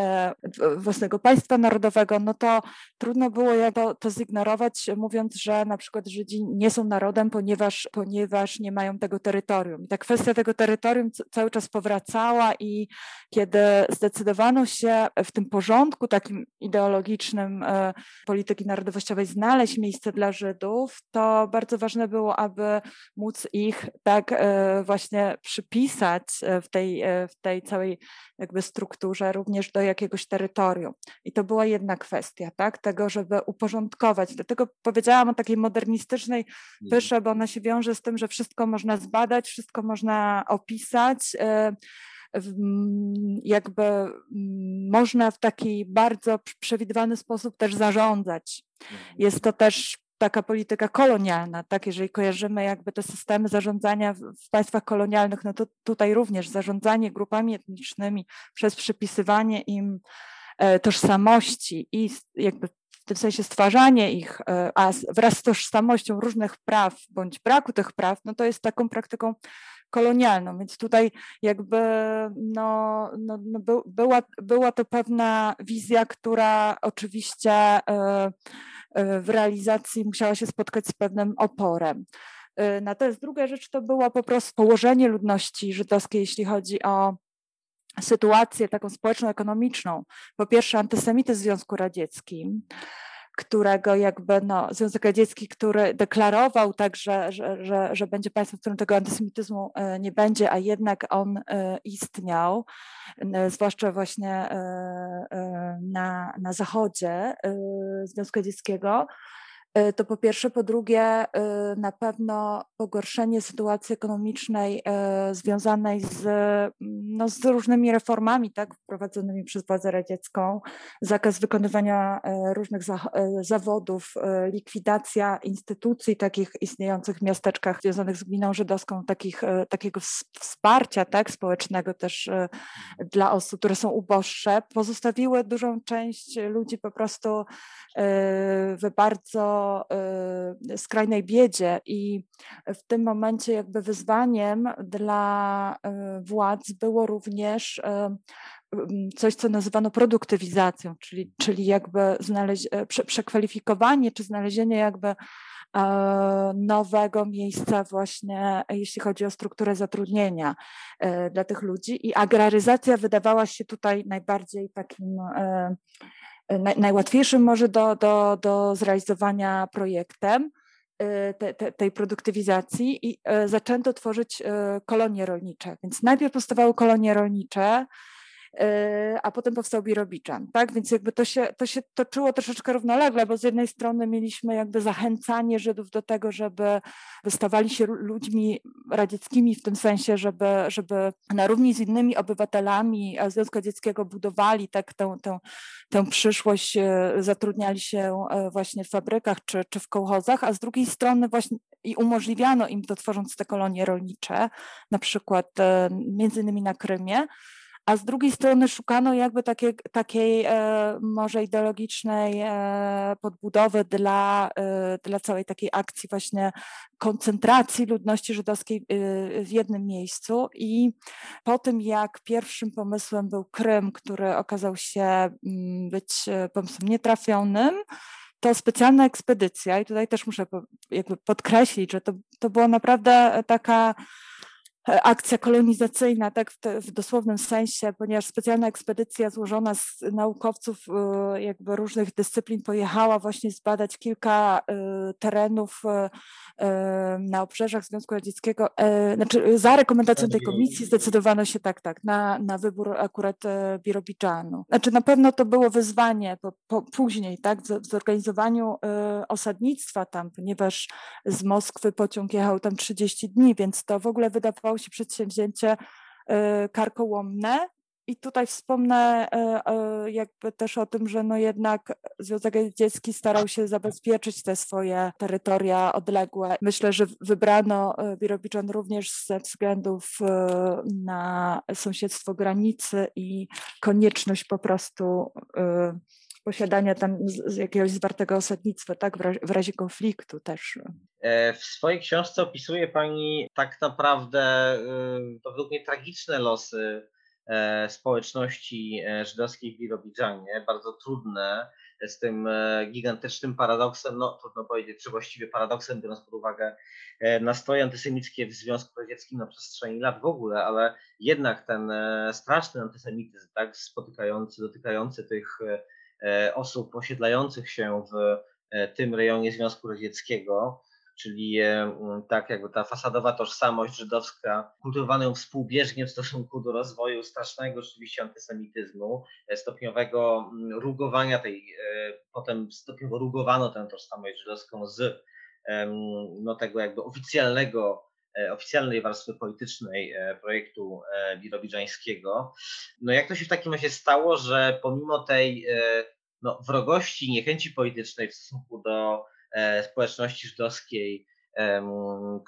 własnego państwa narodowego, no to trudno było to, to zignorować, mówiąc, że na przykład Żydzi nie są narodem, ponieważ, ponieważ nie mają tego terytorium. I ta kwestia tego terytorium cały czas powracała i kiedy zdecydowano się w tym porządku takim ideologicznym e, polityki narodowościowej znaleźć miejsce dla Żydów, to bardzo ważne było, aby móc ich tak e, właśnie przypisać e, w tej, w tej całej jakby strukturze również do jakiegoś terytorium. I to była jedna kwestia, tak, tego, żeby uporządkować. Dlatego powiedziałam o takiej modernistycznej mhm. pysze, bo ona się wiąże z tym, że wszystko można zbadać, wszystko można opisać jakby można w taki bardzo przewidywany sposób też zarządzać. Mhm. Jest to też taka polityka kolonialna, tak, jeżeli kojarzymy jakby te systemy zarządzania w, państwach kolonialnych, no to tutaj również zarządzanie grupami etnicznymi przez przypisywanie im e, tożsamości i jakby w tym sensie stwarzanie ich, e, a wraz z tożsamością różnych praw bądź braku tych praw, no to jest taką praktyką kolonialną, więc tutaj jakby no, no, no by, była, była to pewna wizja, która oczywiście e, e, w realizacji musiała się spotkać z pewnym oporem. E, natomiast druga rzecz to było po prostu położenie ludności żydowskiej, jeśli chodzi o sytuację taką społeczno-ekonomiczną. Po pierwsze antysemityzm w Związku Radzieckim, którego jakby no, Związek Radziecki, który deklarował tak, że, że, że, że będzie państwem, w którym tego antysemityzmu nie będzie, a jednak on istniał, zwłaszcza właśnie na, na zachodzie Związku Radzieckiego, E, to po pierwsze, po drugie, e, na pewno pogorszenie sytuacji ekonomicznej e, związanej z, no, z różnymi reformami tak, wprowadzonymi przez władzę radziecką, zakaz wykonywania różnych za, zawodów, likwidacja instytucji takich istniejących w miasteczkach związanych z gminą żydowską, takich, takiego wsparcia tak, społecznego też dla osób, które są uboższe, pozostawiły dużą część ludzi po prostu w bardzo Y, skrajnej biedzie i w tym momencie jakby wyzwaniem dla y, władz było również y, coś, co nazywano produktywizacją, czyli, czyli jakby znaleźć, prze, przekwalifikowanie czy znalezienie jakby nowego miejsca właśnie, jeśli chodzi o strukturę zatrudnienia dla tych ludzi. I agraryzacja wydawała się tutaj najbardziej takim naj, najłatwiejszym może do, do, do zrealizowania projektem y, te, te, tej produktywizacji i y, zaczęto tworzyć y, kolonie rolnicze. Więc najpierw powstawały kolonie rolnicze, a potem powstał Birobiczan, tak? Więc jakby to się, to się toczyło troszeczkę równolegle, bo z jednej strony mieliśmy jakby zachęcanie Żydów do tego, żeby wystawali się ludźmi radzieckimi w tym sensie, żeby, żeby na równi z innymi obywatelami Związku Radzieckiego budowali tak tę, tę, tę przyszłość, e, zatrudniali się e, właśnie w fabrykach czy, czy w kołchozach, a z drugiej strony właśnie i umożliwiano im to tworząc te kolonie rolnicze, na przykład między innymi na Krymie, a z drugiej strony szukano jakby takie, takiej e, może ideologicznej e, podbudowy dla, e, dla całej takiej akcji właśnie koncentracji ludności żydowskiej w jednym miejscu. I po tym jak pierwszym pomysłem był Krym, który okazał się mm, być pomysłem nietrafionym, to specjalna ekspedycja, i tutaj też muszę jakby podkreślić, że to, to była naprawdę taka akcja kolonizacyjna, tak w, te, w, dosłownym sensie, ponieważ specjalna ekspedycja złożona z naukowców e, jakby różnych dyscyplin pojechała właśnie zbadać kilka e, terenów na obrzeżach Związku Radzieckiego. Znaczy za rekomendacją tej komisji zdecydowano się tak, tak, na, na wybór akurat Birobidżanu. Znaczy na pewno to było wyzwanie po, po, później, tak, w zorganizowaniu osadnictwa tam, ponieważ z Moskwy pociąg jechał tam 30 dni, więc to w ogóle wydawało wydawało się przedsięwzięcie e, karkołomne. I tutaj wspomnę e, e, jakby też o tym, że no jednak Związek Radziecki starał się zabezpieczyć te swoje terytoria odległe. Myślę, że wybrano Birobiczan również ze względów na sąsiedztwo granicy i konieczność po prostu posiadania tam jakiegoś zwartego osadnictwa, tak, w razie, w razie konfliktu też. E, w swojej książce opisuje Pani tak naprawdę y, według mnie tragiczne losy e, społeczności e, żydowskiej w Birobidżanie, bardzo trudne, z tym gigantycznym paradoksem, no trudno powiedzieć, czy właściwie paradoksem, biorąc pod uwagę nastroje antysemickie w Związku Radzieckim na przestrzeni lat w ogóle, ale jednak ten straszny antysemityzm, tak, spotykający, dotykający tych osób osiedlających się w e, tym rejonie Związku Radzieckiego, czyli e, tak jakby ta fasadowa tożsamość żydowska, kultywowana ją współbieżnie w stosunku do rozwoju strasznego rzeczywiście antysemityzmu, stopniowego rugowania tej, potem stopniowo rugowano tę tożsamość żydowską z no, tego jakby oficjalnego oficjalnej warstwy politycznej projektu birobidżańskiego. No jak to się w takim razie stało, że pomimo tej no, wrogości, niechęci politycznej w stosunku do e, społeczności żydowskiej e,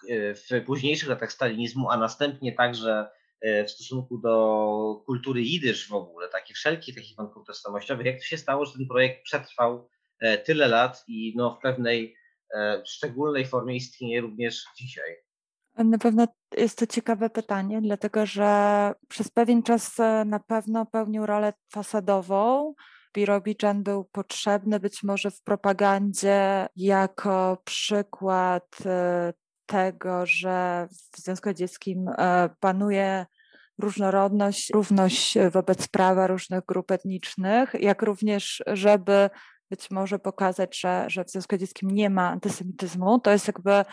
w późniejszych latach stalinizmu, a następnie także e, w stosunku do kultury jidysz w ogóle, takich wszelkich takich wątków tożsamościowych, jak to się stało, że ten projekt przetrwał e, tyle lat i no, w pewnej e, szczególnej formie istnieje również dzisiaj? Na pewno jest to ciekawe pytanie, dlatego że przez pewien czas e, na pewno pełnił rolę fasadową, Birobidżan był potrzebny być może w propagandzie jako przykład e, tego, że w Związku Radzieckim e, panuje różnorodność, równość wobec prawa różnych grup etnicznych, jak również, żeby być może pokazać, że, że w Związku Radzieckim nie ma antysemityzmu. To jest jakby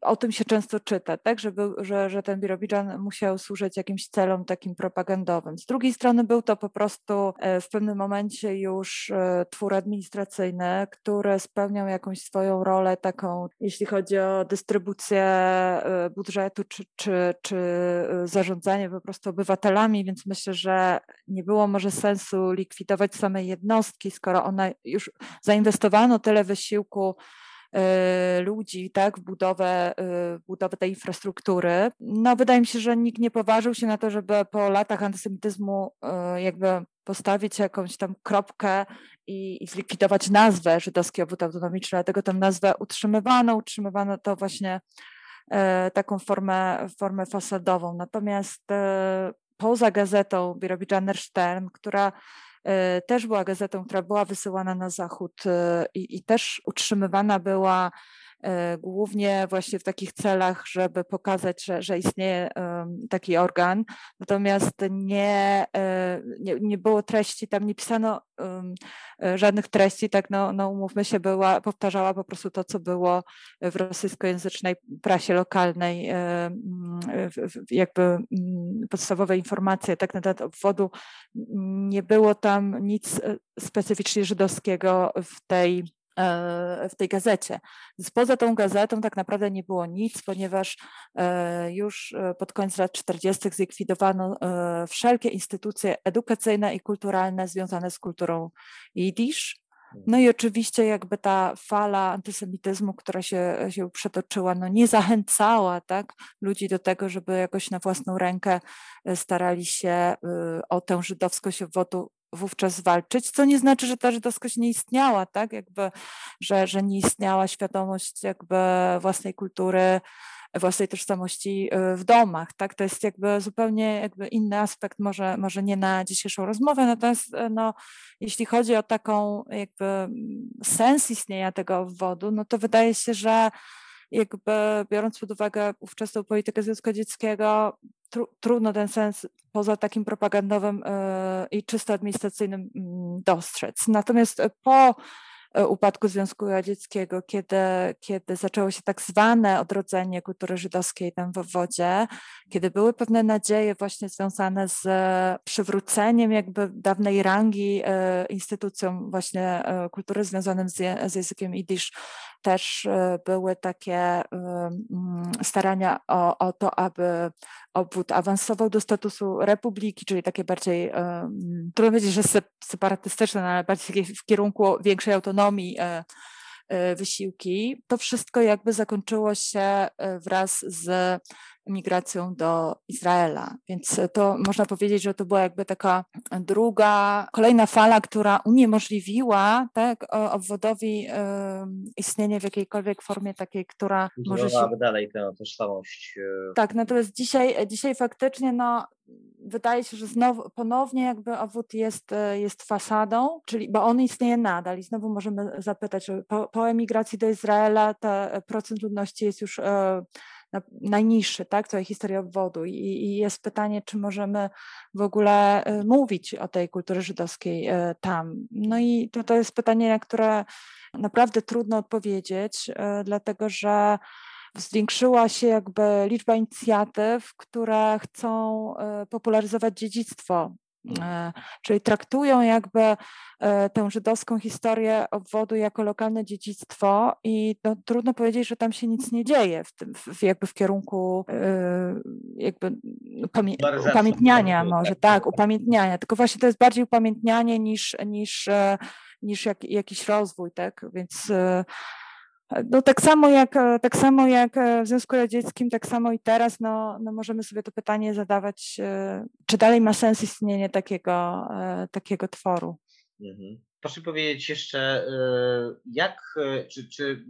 o tym się często czyta, tak, że, był, że, że ten Birobidżan musiał służyć jakimś celom takim propagandowym. Z drugiej strony był to po prostu e, w pewnym momencie już e, twór administracyjny, który spełniał jakąś swoją rolę taką, jeśli chodzi o dystrybucję e, budżetu czy, czy, czy zarządzanie po prostu obywatelami, więc myślę, że nie było może sensu likwidować samej jednostki, skoro ona już zainwestowano tyle wysiłku ludzi tak, w budowę, y, budowę tej infrastruktury. No, wydaje mi się, że nikt nie poważył się na to, żeby po latach antysemityzmu y, jakby postawić jakąś tam kropkę i, i zlikwidować nazwę Żydowski Obwód Autonomiczny, dlatego tę nazwę utrzymywano, utrzymywano to właśnie taką formę, formę fasadową. Natomiast poza gazetą Birobidżaner Stern, która też była gazetą, która była wysyłana na zachód e, i, i też utrzymywana była E, głównie właśnie w takich celach, żeby pokazać, że, że istnieje taki organ, natomiast nie, e, nie, nie było treści, tam nie pisano e, żadnych treści, tak no, no umówmy się, była, powtarzała po prostu to, co było w rosyjskojęzycznej prasie lokalnej, jakby podstawowe informacje tak na temat obwodu. Nie było tam nic specyficznie żydowskiego w tej E, w tej gazecie. Poza tą gazetą tak naprawdę nie było nic, ponieważ e, już e, pod koniec lat 40. zlikwidowano wszelkie instytucje edukacyjne i kulturalne związane z kulturą jidysz. No i oczywiście jakby ta fala antysemityzmu, która się, się przetoczyła, no nie zachęcała tak, ludzi do tego, żeby jakoś na własną rękę starali się o tę żydowskość obwodu wówczas walczyć, co nie znaczy, że ta żydowskość nie istniała, tak, jakby, że, że nie istniała świadomość jakby własnej kultury, własnej tożsamości y, w domach, tak, to jest jakby zupełnie jakby inny aspekt, może, może nie na dzisiejszą rozmowę, natomiast y, no, jeśli chodzi o taką jakby mm, sens istnienia tego obwodu, no to wydaje się, że jakby biorąc pod uwagę ówczesną politykę Związku Radzieckiego, tru, trudno ten sens poza takim propagandowym e, i czysto administracyjnym mm, dostrzec. Natomiast po E, upadku Związku Radzieckiego, kiedy, kiedy zaczęło się tak zwane odrodzenie kultury żydowskiej tam w wodzie, kiedy były pewne nadzieje właśnie związane z przywróceniem jakby dawnej rangi e, instytucjom właśnie e, kultury związanym z, z językiem jidysz, też były takie mm, starania o, o to, aby obwód awansował do statusu republiki, czyli takie bardziej, trudno powiedzieć, że separatystyczne, no ale bardziej w kierunku większej autonomii e, e, wysiłki. To wszystko jakby zakończyło się e, wraz z migracją do Izraela. Więc to można powiedzieć, że to była jakby taka druga, kolejna fala, która uniemożliwiła tak, obwodowi istnienie w jakiejkolwiek formie takiej, która może się... dalej tę tożsamość. Tak, natomiast dzisiaj, dzisiaj faktycznie no, wydaje się, że znowu ponownie jakby obwód jest, jest fasadą, czyli bo on istnieje nadal i znowu możemy zapytać, po, po emigracji do Izraela ta procent ludności jest już e, najniższy, tak, całej historii obwodu I, i jest pytanie, czy możemy w ogóle e, mówić o tej kulturze żydowskiej e, tam. No i to, to jest pytanie, na które naprawdę trudno odpowiedzieć, dlatego że zwiększyła się jakby liczba inicjatyw, które chcą e, popularyzować dziedzictwo e, czyli traktują jakby e, tę żydowską historię obwodu jako lokalne dziedzictwo i no, trudno powiedzieć, że tam się nic nie dzieje w tym, w, jakby w kierunku jakby upamię- upamiętniania może, tak, tak, upamiętniania, tylko właśnie to jest bardziej upamiętnianie niż, niż, niż jak, jakiś rozwój, tak, więc no tak samo jak, e, tak samo jak e, w Związku Radzieckim, tak samo i teraz, no, no możemy sobie to pytanie zadawać, e, czy dalej ma sens istnienie takiego, takiego tworu. Mhm. Proszę powiedzieć jeszcze, jak, czy, czy,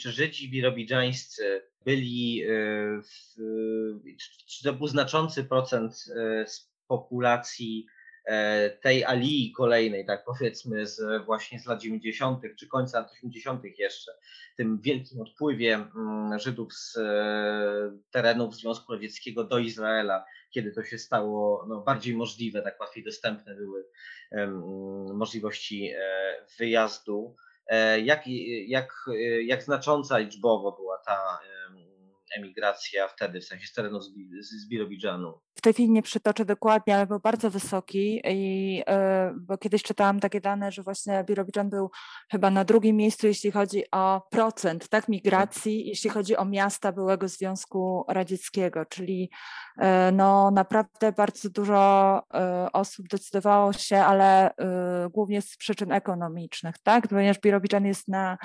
czy Żydzi birobidżańscy byli, w, czy to był znaczący procent z populacji tej alii kolejnej, tak powiedzmy, z, właśnie z lat 90. czy końca lat 80. jeszcze, tym wielkim odpływie mm, Żydów z e, terenów Związku Radzieckiego do Izraela, kiedy to się stało no, bardziej możliwe, tak łatwiej dostępne były możliwości wyjazdu. Jak, jak, jak znacząca liczbowo była ta emigracja wtedy, w sensie z terenów z Birobidżanu? W tej chwili nie przytoczę dokładnie, ale był bardzo wysoki i e, bo kiedyś czytałam takie dane, że właśnie Birobidżan był chyba na drugim miejscu, jeśli chodzi o procent tak, migracji, jeśli chodzi o miasta byłego Związku Radzieckiego, czyli e, no naprawdę bardzo dużo e, osób decydowało się, ale głównie z przyczyn ekonomicznych, tak, ponieważ Birobidżan jest na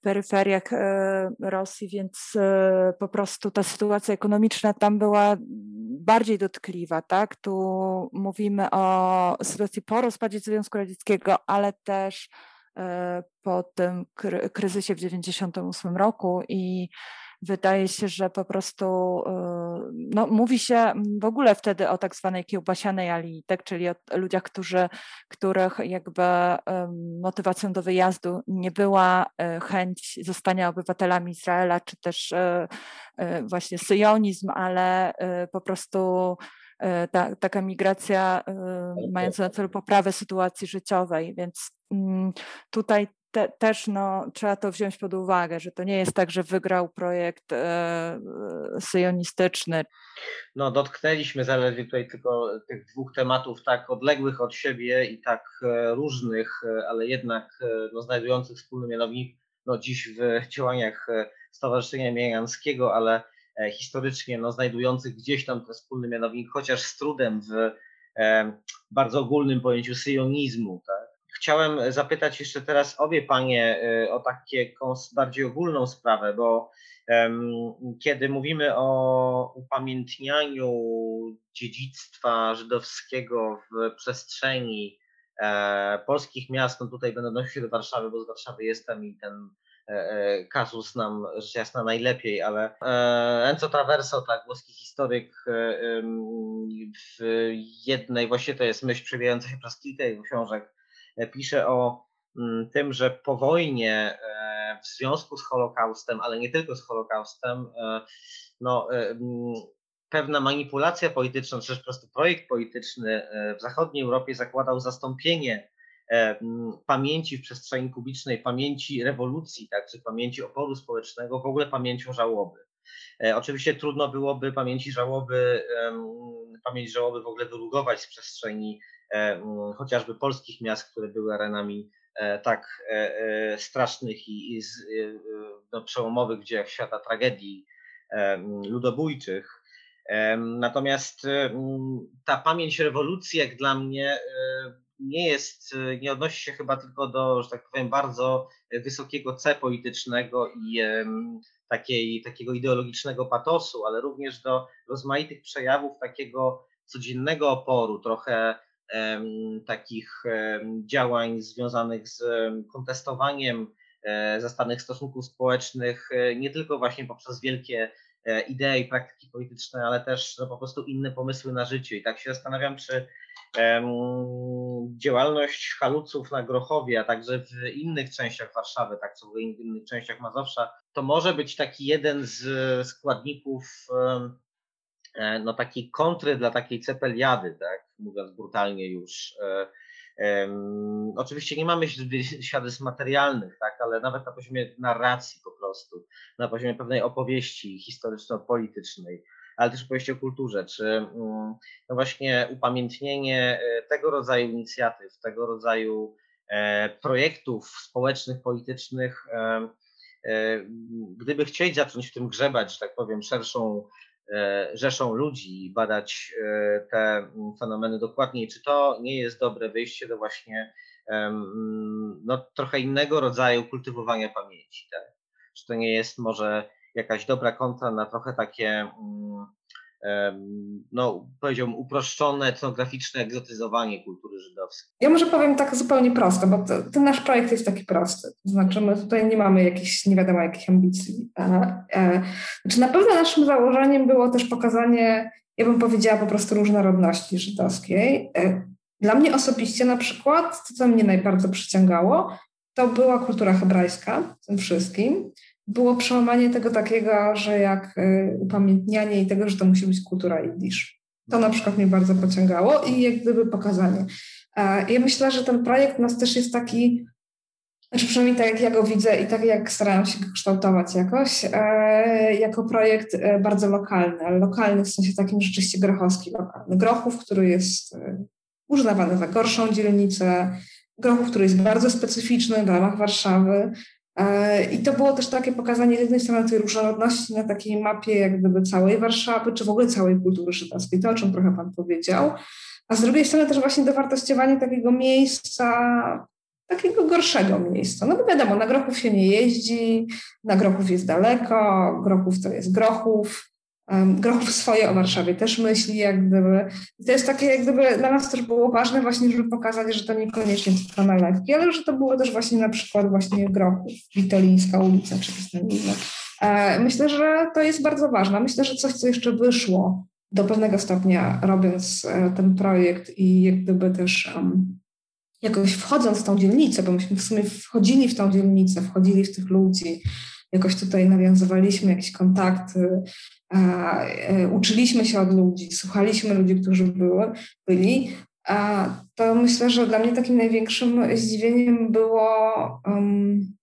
peryferiach e, Rosji, więc e, po prostu ta sytuacja ekonomiczna tam była bardziej dotkliwa, tak? Tu mówimy o sytuacji po rozpadzie Związku Radzieckiego, ale też e, po tym kryzysie w 1998 roku i wydaje się, że po prostu no, mówi się w ogóle wtedy o tak zwanej kiełbasianej alii, tak? czyli o ludziach, którzy, których jakby motywacją do wyjazdu nie była e, chęć zostania obywatelami Izraela, czy też e, właśnie syjonizm, ale po prostu ta, taka migracja mająca na celu poprawę sytuacji życiowej, więc mm, tutaj te, też no, trzeba to wziąć pod uwagę, że to nie jest tak, że wygrał projekt e, syjonistyczny. No, dotknęliśmy zaledwie tutaj tylko tych dwóch tematów tak odległych od siebie i tak e, różnych, e, ale jednak e, no, znajdujących wspólny mianownik no, dziś w działaniach Stowarzyszenia Mierańskiego, ale historycznie no, znajdujących gdzieś tam ten wspólny mianownik, chociaż z trudem w bardzo ogólnym pojęciu syjonizmu. Tak? Chciałem zapytać jeszcze teraz obie panie y, o taką bardziej ogólną sprawę, bo kiedy mówimy o upamiętnianiu dziedzictwa żydowskiego w przestrzeni e, polskich miast, no tutaj będę odnosił się do Warszawy, bo z Warszawy jestem i ten e, e, kazus nam rzecz jasna najlepiej, ale Enzo Traverso, tak, włoski historyk w jednej, właśnie to jest myśl przewijająca się przez kilka jego książek, pisze o mm, tym, że po wojnie e, w związku z Holokaustem, ale nie tylko z Holokaustem, e, no, e, pewna manipulacja polityczna, czy też po prostu projekt polityczny w zachodniej Europie zakładał zastąpienie pamięci w przestrzeni publicznej, pamięci rewolucji, tak, czy pamięci oporu społecznego, w ogóle pamięcią żałoby. Oczywiście trudno byłoby pamięci żałoby, pamięć żałoby w ogóle wyrugować z przestrzeni E, chociażby polskich miast, które były arenami e, tak e, strasznych i, no, przełomowych w dziejach świata tragedii ludobójczych. Natomiast ta pamięć rewolucji, jak dla mnie, nie jest, nie odnosi się chyba tylko do, że tak powiem, bardzo wysokiego C politycznego i takiej, takiego ideologicznego patosu, ale również do rozmaitych przejawów takiego codziennego oporu, trochę takich działań związanych z kontestowaniem e, zastanych stosunków społecznych, e, nie tylko właśnie poprzez wielkie e, idee i praktyki polityczne, ale też no, po prostu inne pomysły na życie. I tak się zastanawiam, czy działalność haluców na Grochowie, a także w innych częściach Warszawy, tak co w innych częściach Mazowsza, to może być taki jeden z składników E, no, takiej kontry dla takiej cepeliady, tak, mówiąc brutalnie już. Um, oczywiście nie mamy świadectw materialnych, tak, ale nawet na poziomie narracji po prostu, na poziomie pewnej opowieści historyczno-politycznej, ale też opowieści o kulturze, czy um, no właśnie upamiętnienie tego rodzaju inicjatyw, tego rodzaju e, projektów społecznych, politycznych, e, e, gdyby chcieli zacząć w tym grzebać, że tak powiem, szerszą E, rzeszą ludzi badać e, te mm, fenomeny dokładniej, czy to nie jest dobre wyjście do właśnie no, trochę innego rodzaju kultywowania pamięci. Tak? Czy to nie jest może jakaś dobra kontra na trochę takie mm, no, powiedziałbym, uproszczone, etnograficzne egzotyzowanie kultury żydowskiej? Ja może powiem tak zupełnie prosto, bo ten nasz projekt jest taki prosty. To znaczy, my tutaj nie mamy jakichś, nie wiadomo jakich ambicji. E, e, znaczy, na pewno naszym założeniem było też pokazanie, ja bym powiedziała po prostu różnorodności żydowskiej. E, dla mnie osobiście na przykład, to co mnie najbardziej przyciągało, to była kultura hebrajska w tym wszystkim było przełamanie tego takiego, że jak y, upamiętnianie i tego, że to musi być kultura jidysz. To na przykład mnie bardzo pociągało i jak gdyby pokazanie. E, ja myślę, że ten projekt nas też jest taki, znaczy przynajmniej tak jak ja go widzę i tak jak starałam się go kształtować jakoś, e, jako projekt e, bardzo lokalny, ale lokalny w sensie takim rzeczywiście grochowski lokalny. Grochów, który jest używany za gorszą dzielnicę, Grochów, który jest bardzo specyficzny w ramach Warszawy. I to było też takie pokazanie z jednej strony tej różnorodności na takiej mapie jak gdyby całej Warszawy, czy w ogóle całej kultury żydowskiej, to o czym trochę Pan powiedział, a z drugiej strony też właśnie dowartościowanie takiego miejsca, takiego gorszego miejsca. No bo wiadomo, na Grochów się nie jeździ, na Grochów jest daleko, Grochów to jest Grochów, Grochów swoje o Warszawie też myśli, jak gdyby. I to jest takie, jak gdyby dla nas też było ważne właśnie, żeby pokazać, że to niekoniecznie tylko nalewki, ale że to było też właśnie na przykład właśnie Grochów, Witolińska ulica, czy coś inne. Myślę, że to jest bardzo ważne. Myślę, że coś, co jeszcze wyszło do pewnego stopnia robiąc e, ten projekt i jak gdyby też um, jakoś wchodząc w tą dzielnicę, bo myśmy w sumie wchodzili w tą dzielnicę, wchodzili w tych ludzi, jakoś tutaj nawiązywaliśmy jakieś kontakty, e, uczyliśmy się od ludzi, słuchaliśmy ludzi, którzy były, byli, a to myślę, że dla mnie takim największym zdziwieniem było um,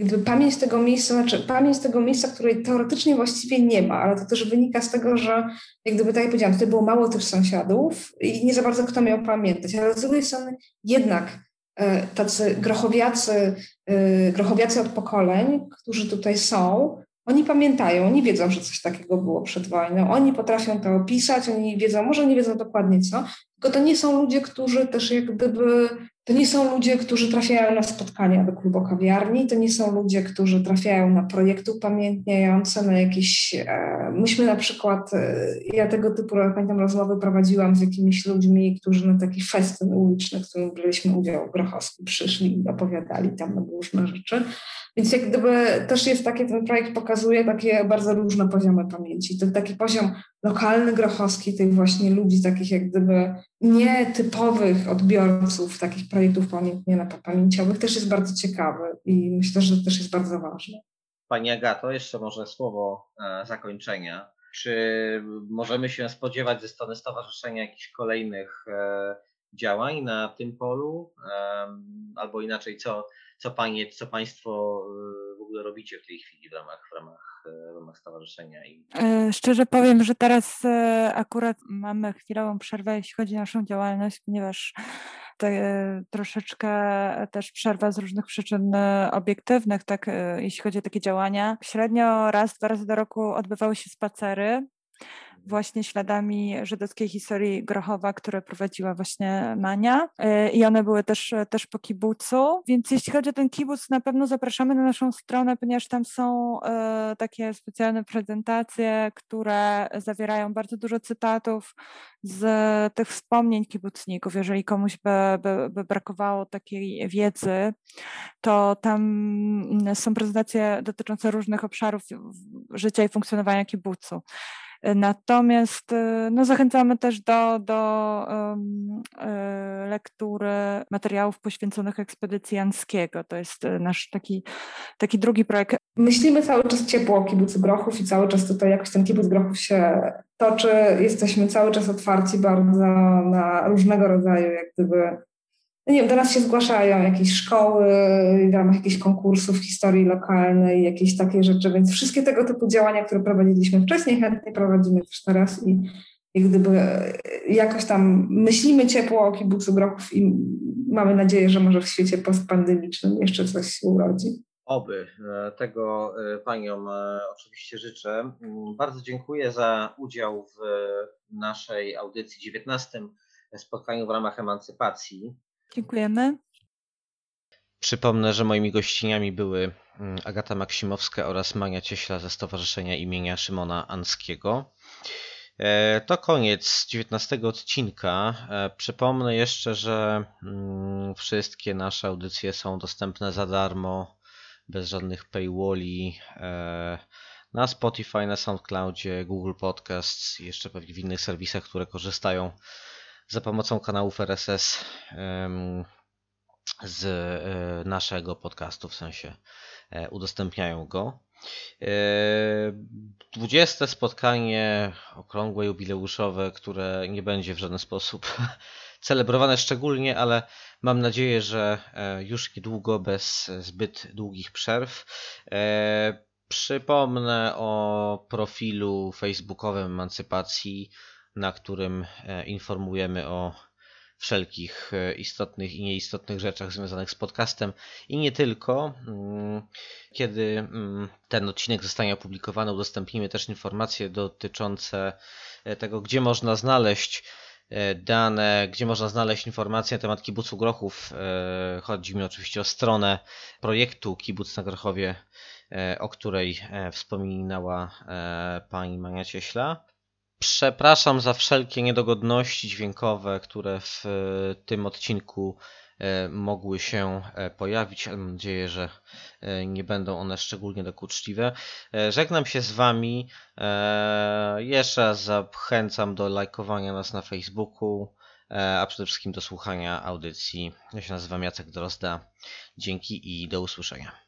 gdyby pamięć tego miejsca, znaczy pamięć tego miejsca, której teoretycznie właściwie nie ma, ale to też wynika z tego, że jak gdyby tak jak powiedziałam, tutaj było mało tych sąsiadów i nie za bardzo kto miał pamiętać, ale z drugiej strony jednak e, tacy grochowiacy, e, grochowiacy od pokoleń, którzy tutaj są, oni pamiętają, oni wiedzą, że coś takiego było przed wojną, oni potrafią to opisać, oni wiedzą, może nie wiedzą dokładnie co, tylko to nie są ludzie, którzy też jak gdyby to nie są ludzie, którzy trafiają na spotkania do klubu kawiarni, to nie są ludzie, którzy trafiają na projekty upamiętniające, na jakieś... E, myśmy na przykład, e, ja tego typu, pamiętam, rozmowy prowadziłam z jakimiś ludźmi, którzy na taki festyn uliczny, w którym braliśmy udział, Grochowski, przyszli i opowiadali tam różne rzeczy. Więc jak gdyby też jest takie, ten projekt pokazuje takie bardzo różne poziomy pamięci. Ten taki poziom lokalny grochowski, tych właśnie ludzi takich jak gdyby nietypowych odbiorców takich projektów pamiętnie pamięciowych też jest bardzo ciekawy i myślę, że też jest bardzo ważny. Pani Agato, jeszcze może słowo e, zakończenia. Czy możemy się spodziewać ze strony stowarzyszenia jakichś kolejnych e, działań na tym polu? Albo inaczej, co, co, panie, co Państwo e, w ogóle robicie w tej chwili w ramach, w ramach, w ramach stowarzyszenia? I... Szczerze powiem, że teraz akurat mamy chwilową przerwę, jeśli chodzi o naszą działalność, ponieważ te, troszeczkę też przerwa z różnych przyczyn e, obiektywnych, tak, e, jeśli chodzi o takie działania. Średnio raz, dwa razy do roku odbywały się spacery właśnie śladami żydowskiej historii Grochowa, które prowadziła właśnie Mania y, i one były też, też po kibucu, więc jeśli chodzi o ten kibuc, na pewno zapraszamy na naszą stronę, ponieważ tam są y, takie specjalne prezentacje, które zawierają bardzo dużo cytatów z tych wspomnień kibucników. Jeżeli komuś by, by, by brakowało takiej wiedzy, to tam są prezentacje dotyczące różnych obszarów życia i funkcjonowania kibucu. Natomiast e, no, zachęcamy też do, do um, lektury materiałów poświęconych ekspedycji Janskiego. To jest e, nasz taki, taki drugi projekt. Myślimy cały czas ciepło o kibucu Grochów i cały czas tutaj jakoś ten kibuc Grochów się toczy. Jesteśmy cały czas otwarci bardzo na różnego rodzaju jak gdyby nie wiem, do nas się zgłaszają jakieś szkoły w ramach jakichś konkursów historii lokalnej, jakieś takie rzeczy, więc wszystkie tego typu działania, które prowadziliśmy wcześniej, chętnie prowadzimy też teraz i, i gdyby jakoś tam myślimy ciepło o kibucu Grochów i mamy nadzieję, że może w świecie postpandemicznym jeszcze coś się urodzi. Oby. E, tego e, Paniom e, oczywiście życzę. Mm, bardzo dziękuję za udział w naszej audycji 19 spotkaniu w ramach emancypacji. Dziękujemy. Przypomnę, że moimi gościniami były mm, Agata Maksimowska oraz Mania Cieśla ze Stowarzyszenia imienia Szymona Anskiego. E, to koniec 19 odcinka. E, przypomnę jeszcze, że mm, wszystkie nasze audycje są dostępne za darmo, bez żadnych paywalli e, na Spotify, na SoundCloudzie, Google Podcasts jeszcze pewnie w innych serwisach, które korzystają za pomocą kanałów RSS z naszego podcastu, w sensie udostępniają go. 20 spotkanie okrągłe, jubileuszowe, które nie będzie w żaden sposób *laughs* celebrowane szczególnie, ale mam nadzieję, że już niedługo, bez zbyt długich przerw. Przypomnę o profilu facebookowym Emancypacji, na którym e, informujemy o wszelkich e, istotnych i nieistotnych rzeczach związanych z podcastem i nie tylko. Mm, kiedy mm, ten odcinek zostanie opublikowany, udostępnimy też informacje dotyczące e, tego, gdzie można znaleźć dane, gdzie można znaleźć informacje na temat kibucu Grochów. Chodzi mi oczywiście o stronę projektu Kibuc na Grochowie o której wspominała pani Mania Cieśla. Przepraszam za wszelkie niedogodności dźwiękowe, które w tym odcinku mogły się pojawić. Mam nadzieję, że nie będą one szczególnie dokuczliwe. Żegnam się z Wami. Jeszcze raz zachęcam do lajkowania nas na Facebooku, a przede wszystkim do słuchania audycji. Ja się nazywam Jacek Drozda. Dzięki i do usłyszenia.